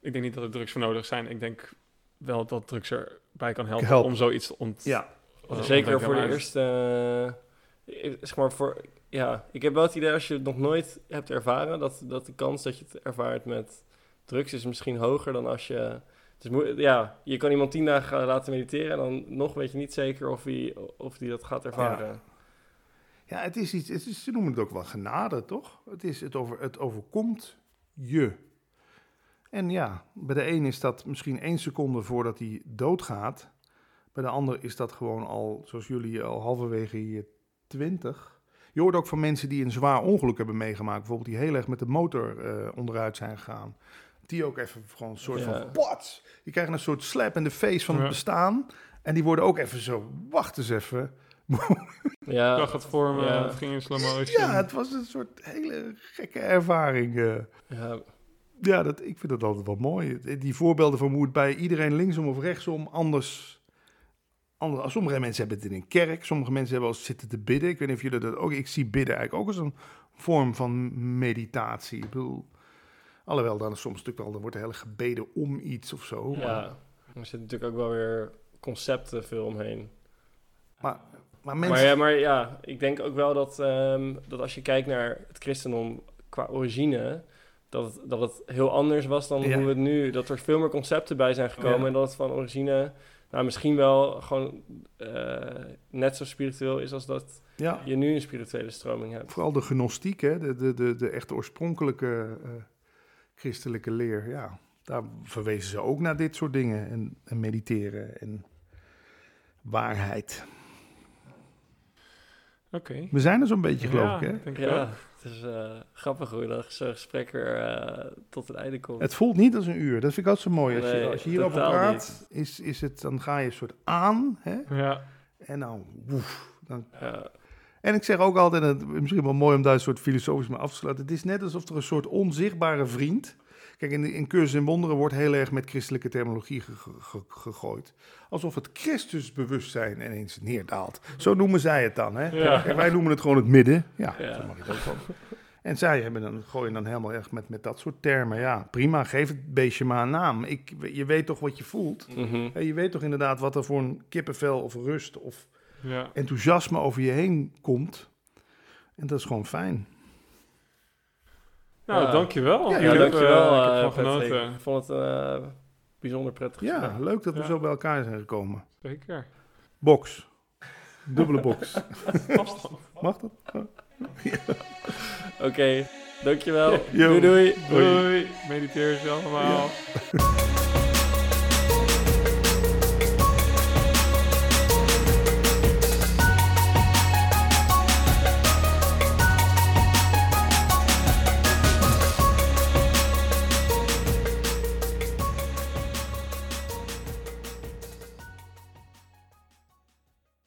Ik denk niet dat er drugs voor nodig zijn. Ik denk wel dat drugs erbij kan helpen om zoiets te ont... Ja, zeker voor de eerste... Uh, zeg maar voor... Ja, ik heb wel het idee als je het nog nooit hebt ervaren... dat, dat de kans dat je het ervaart met drugs is misschien hoger dan als je... Dus ja, je kan iemand tien dagen laten mediteren... en dan nog weet je niet zeker of hij of die dat gaat ervaren. Ja. Ja, het is iets, het is, ze noemen het ook wel genade, toch? Het, is, het, over, het overkomt je. En ja, bij de een is dat misschien één seconde voordat hij doodgaat. Bij de ander is dat gewoon al, zoals jullie, al halverwege je twintig. Je hoort ook van mensen die een zwaar ongeluk hebben meegemaakt. Bijvoorbeeld die heel erg met de motor uh, onderuit zijn gegaan. Die ook even gewoon een soort van, wat? Die krijgen een soort slap in de face van het bestaan. En die worden ook even zo, wacht eens even ja. Ik zag het voor me, ja. het ging in slow motion. Ja, het was een soort hele gekke ervaring. Uh. Ja, ja dat, ik vind dat altijd wel mooi. Die voorbeelden van hoe het bij iedereen linksom of rechtsom anders... anders sommige mensen hebben het in een kerk, sommige mensen hebben wel zitten te bidden. Ik weet niet of jullie dat ook... Ik zie bidden eigenlijk ook als een vorm van meditatie. Ik bedoel... Alhoewel dan soms natuurlijk wel, dan wordt er heel gebeden om iets of zo. Ja, er zitten natuurlijk ook wel weer concepten veel omheen. Maar maar, mensen... maar, ja, maar ja, ik denk ook wel dat, um, dat als je kijkt naar het christendom qua origine, dat het, dat het heel anders was dan hoe het nu... Dat er veel meer concepten bij zijn gekomen en dat het van origine... Nou, misschien wel gewoon uh, net zo spiritueel is als dat ja. je nu een spirituele stroming hebt. Vooral de gnostiek, hè? De, de, de, de echt oorspronkelijke uh, christelijke leer, ja. Daar verwezen ze ook naar dit soort dingen en, en mediteren en waarheid. Oké. We zijn er zo'n beetje, geloof ik, hè? ja, het is uh, grappig hoe dat zo'n gesprek er uh, tot het einde komt. Het voelt niet als een uur. Dat vind ik altijd zo mooi. Als je, als je hierover praat, is, is het, dan ga je een soort aan, hè? Ja. En dan, woef, dan... Ja. En ik zeg ook altijd, het, misschien wel mooi om daar een soort filosofisch mee af te sluiten. Het is net alsof er een soort onzichtbare vriend Kijk, in, in Cursus in Wonderen wordt heel erg met christelijke terminologie gegooid. Alsof het Christusbewustzijn ineens neerdaalt. Zo noemen zij het dan. Hè? Ja. wij noemen het gewoon het midden. Ja, ja. zo mag het ook van. En zij hebben dan, gooien dan helemaal echt met, met dat soort termen. Ja, prima, geef het beestje maar een naam. Ik, je weet toch wat je voelt. Mm Je weet toch inderdaad wat er voor een kippenvel of rust of ja. enthousiasme over je heen komt. En dat is gewoon fijn. Nou, dankjewel. Ja, ja dankjewel. Uh, ik heb van genoten. Ik vond het uh, bijzonder prettig. Ja, leuk dat we zo bij elkaar zijn gekomen. Zeker. Box. Dubbele box. Mag dat? Oké, okay, dankjewel. doei, doei. Doei. Mediteer ze allemaal.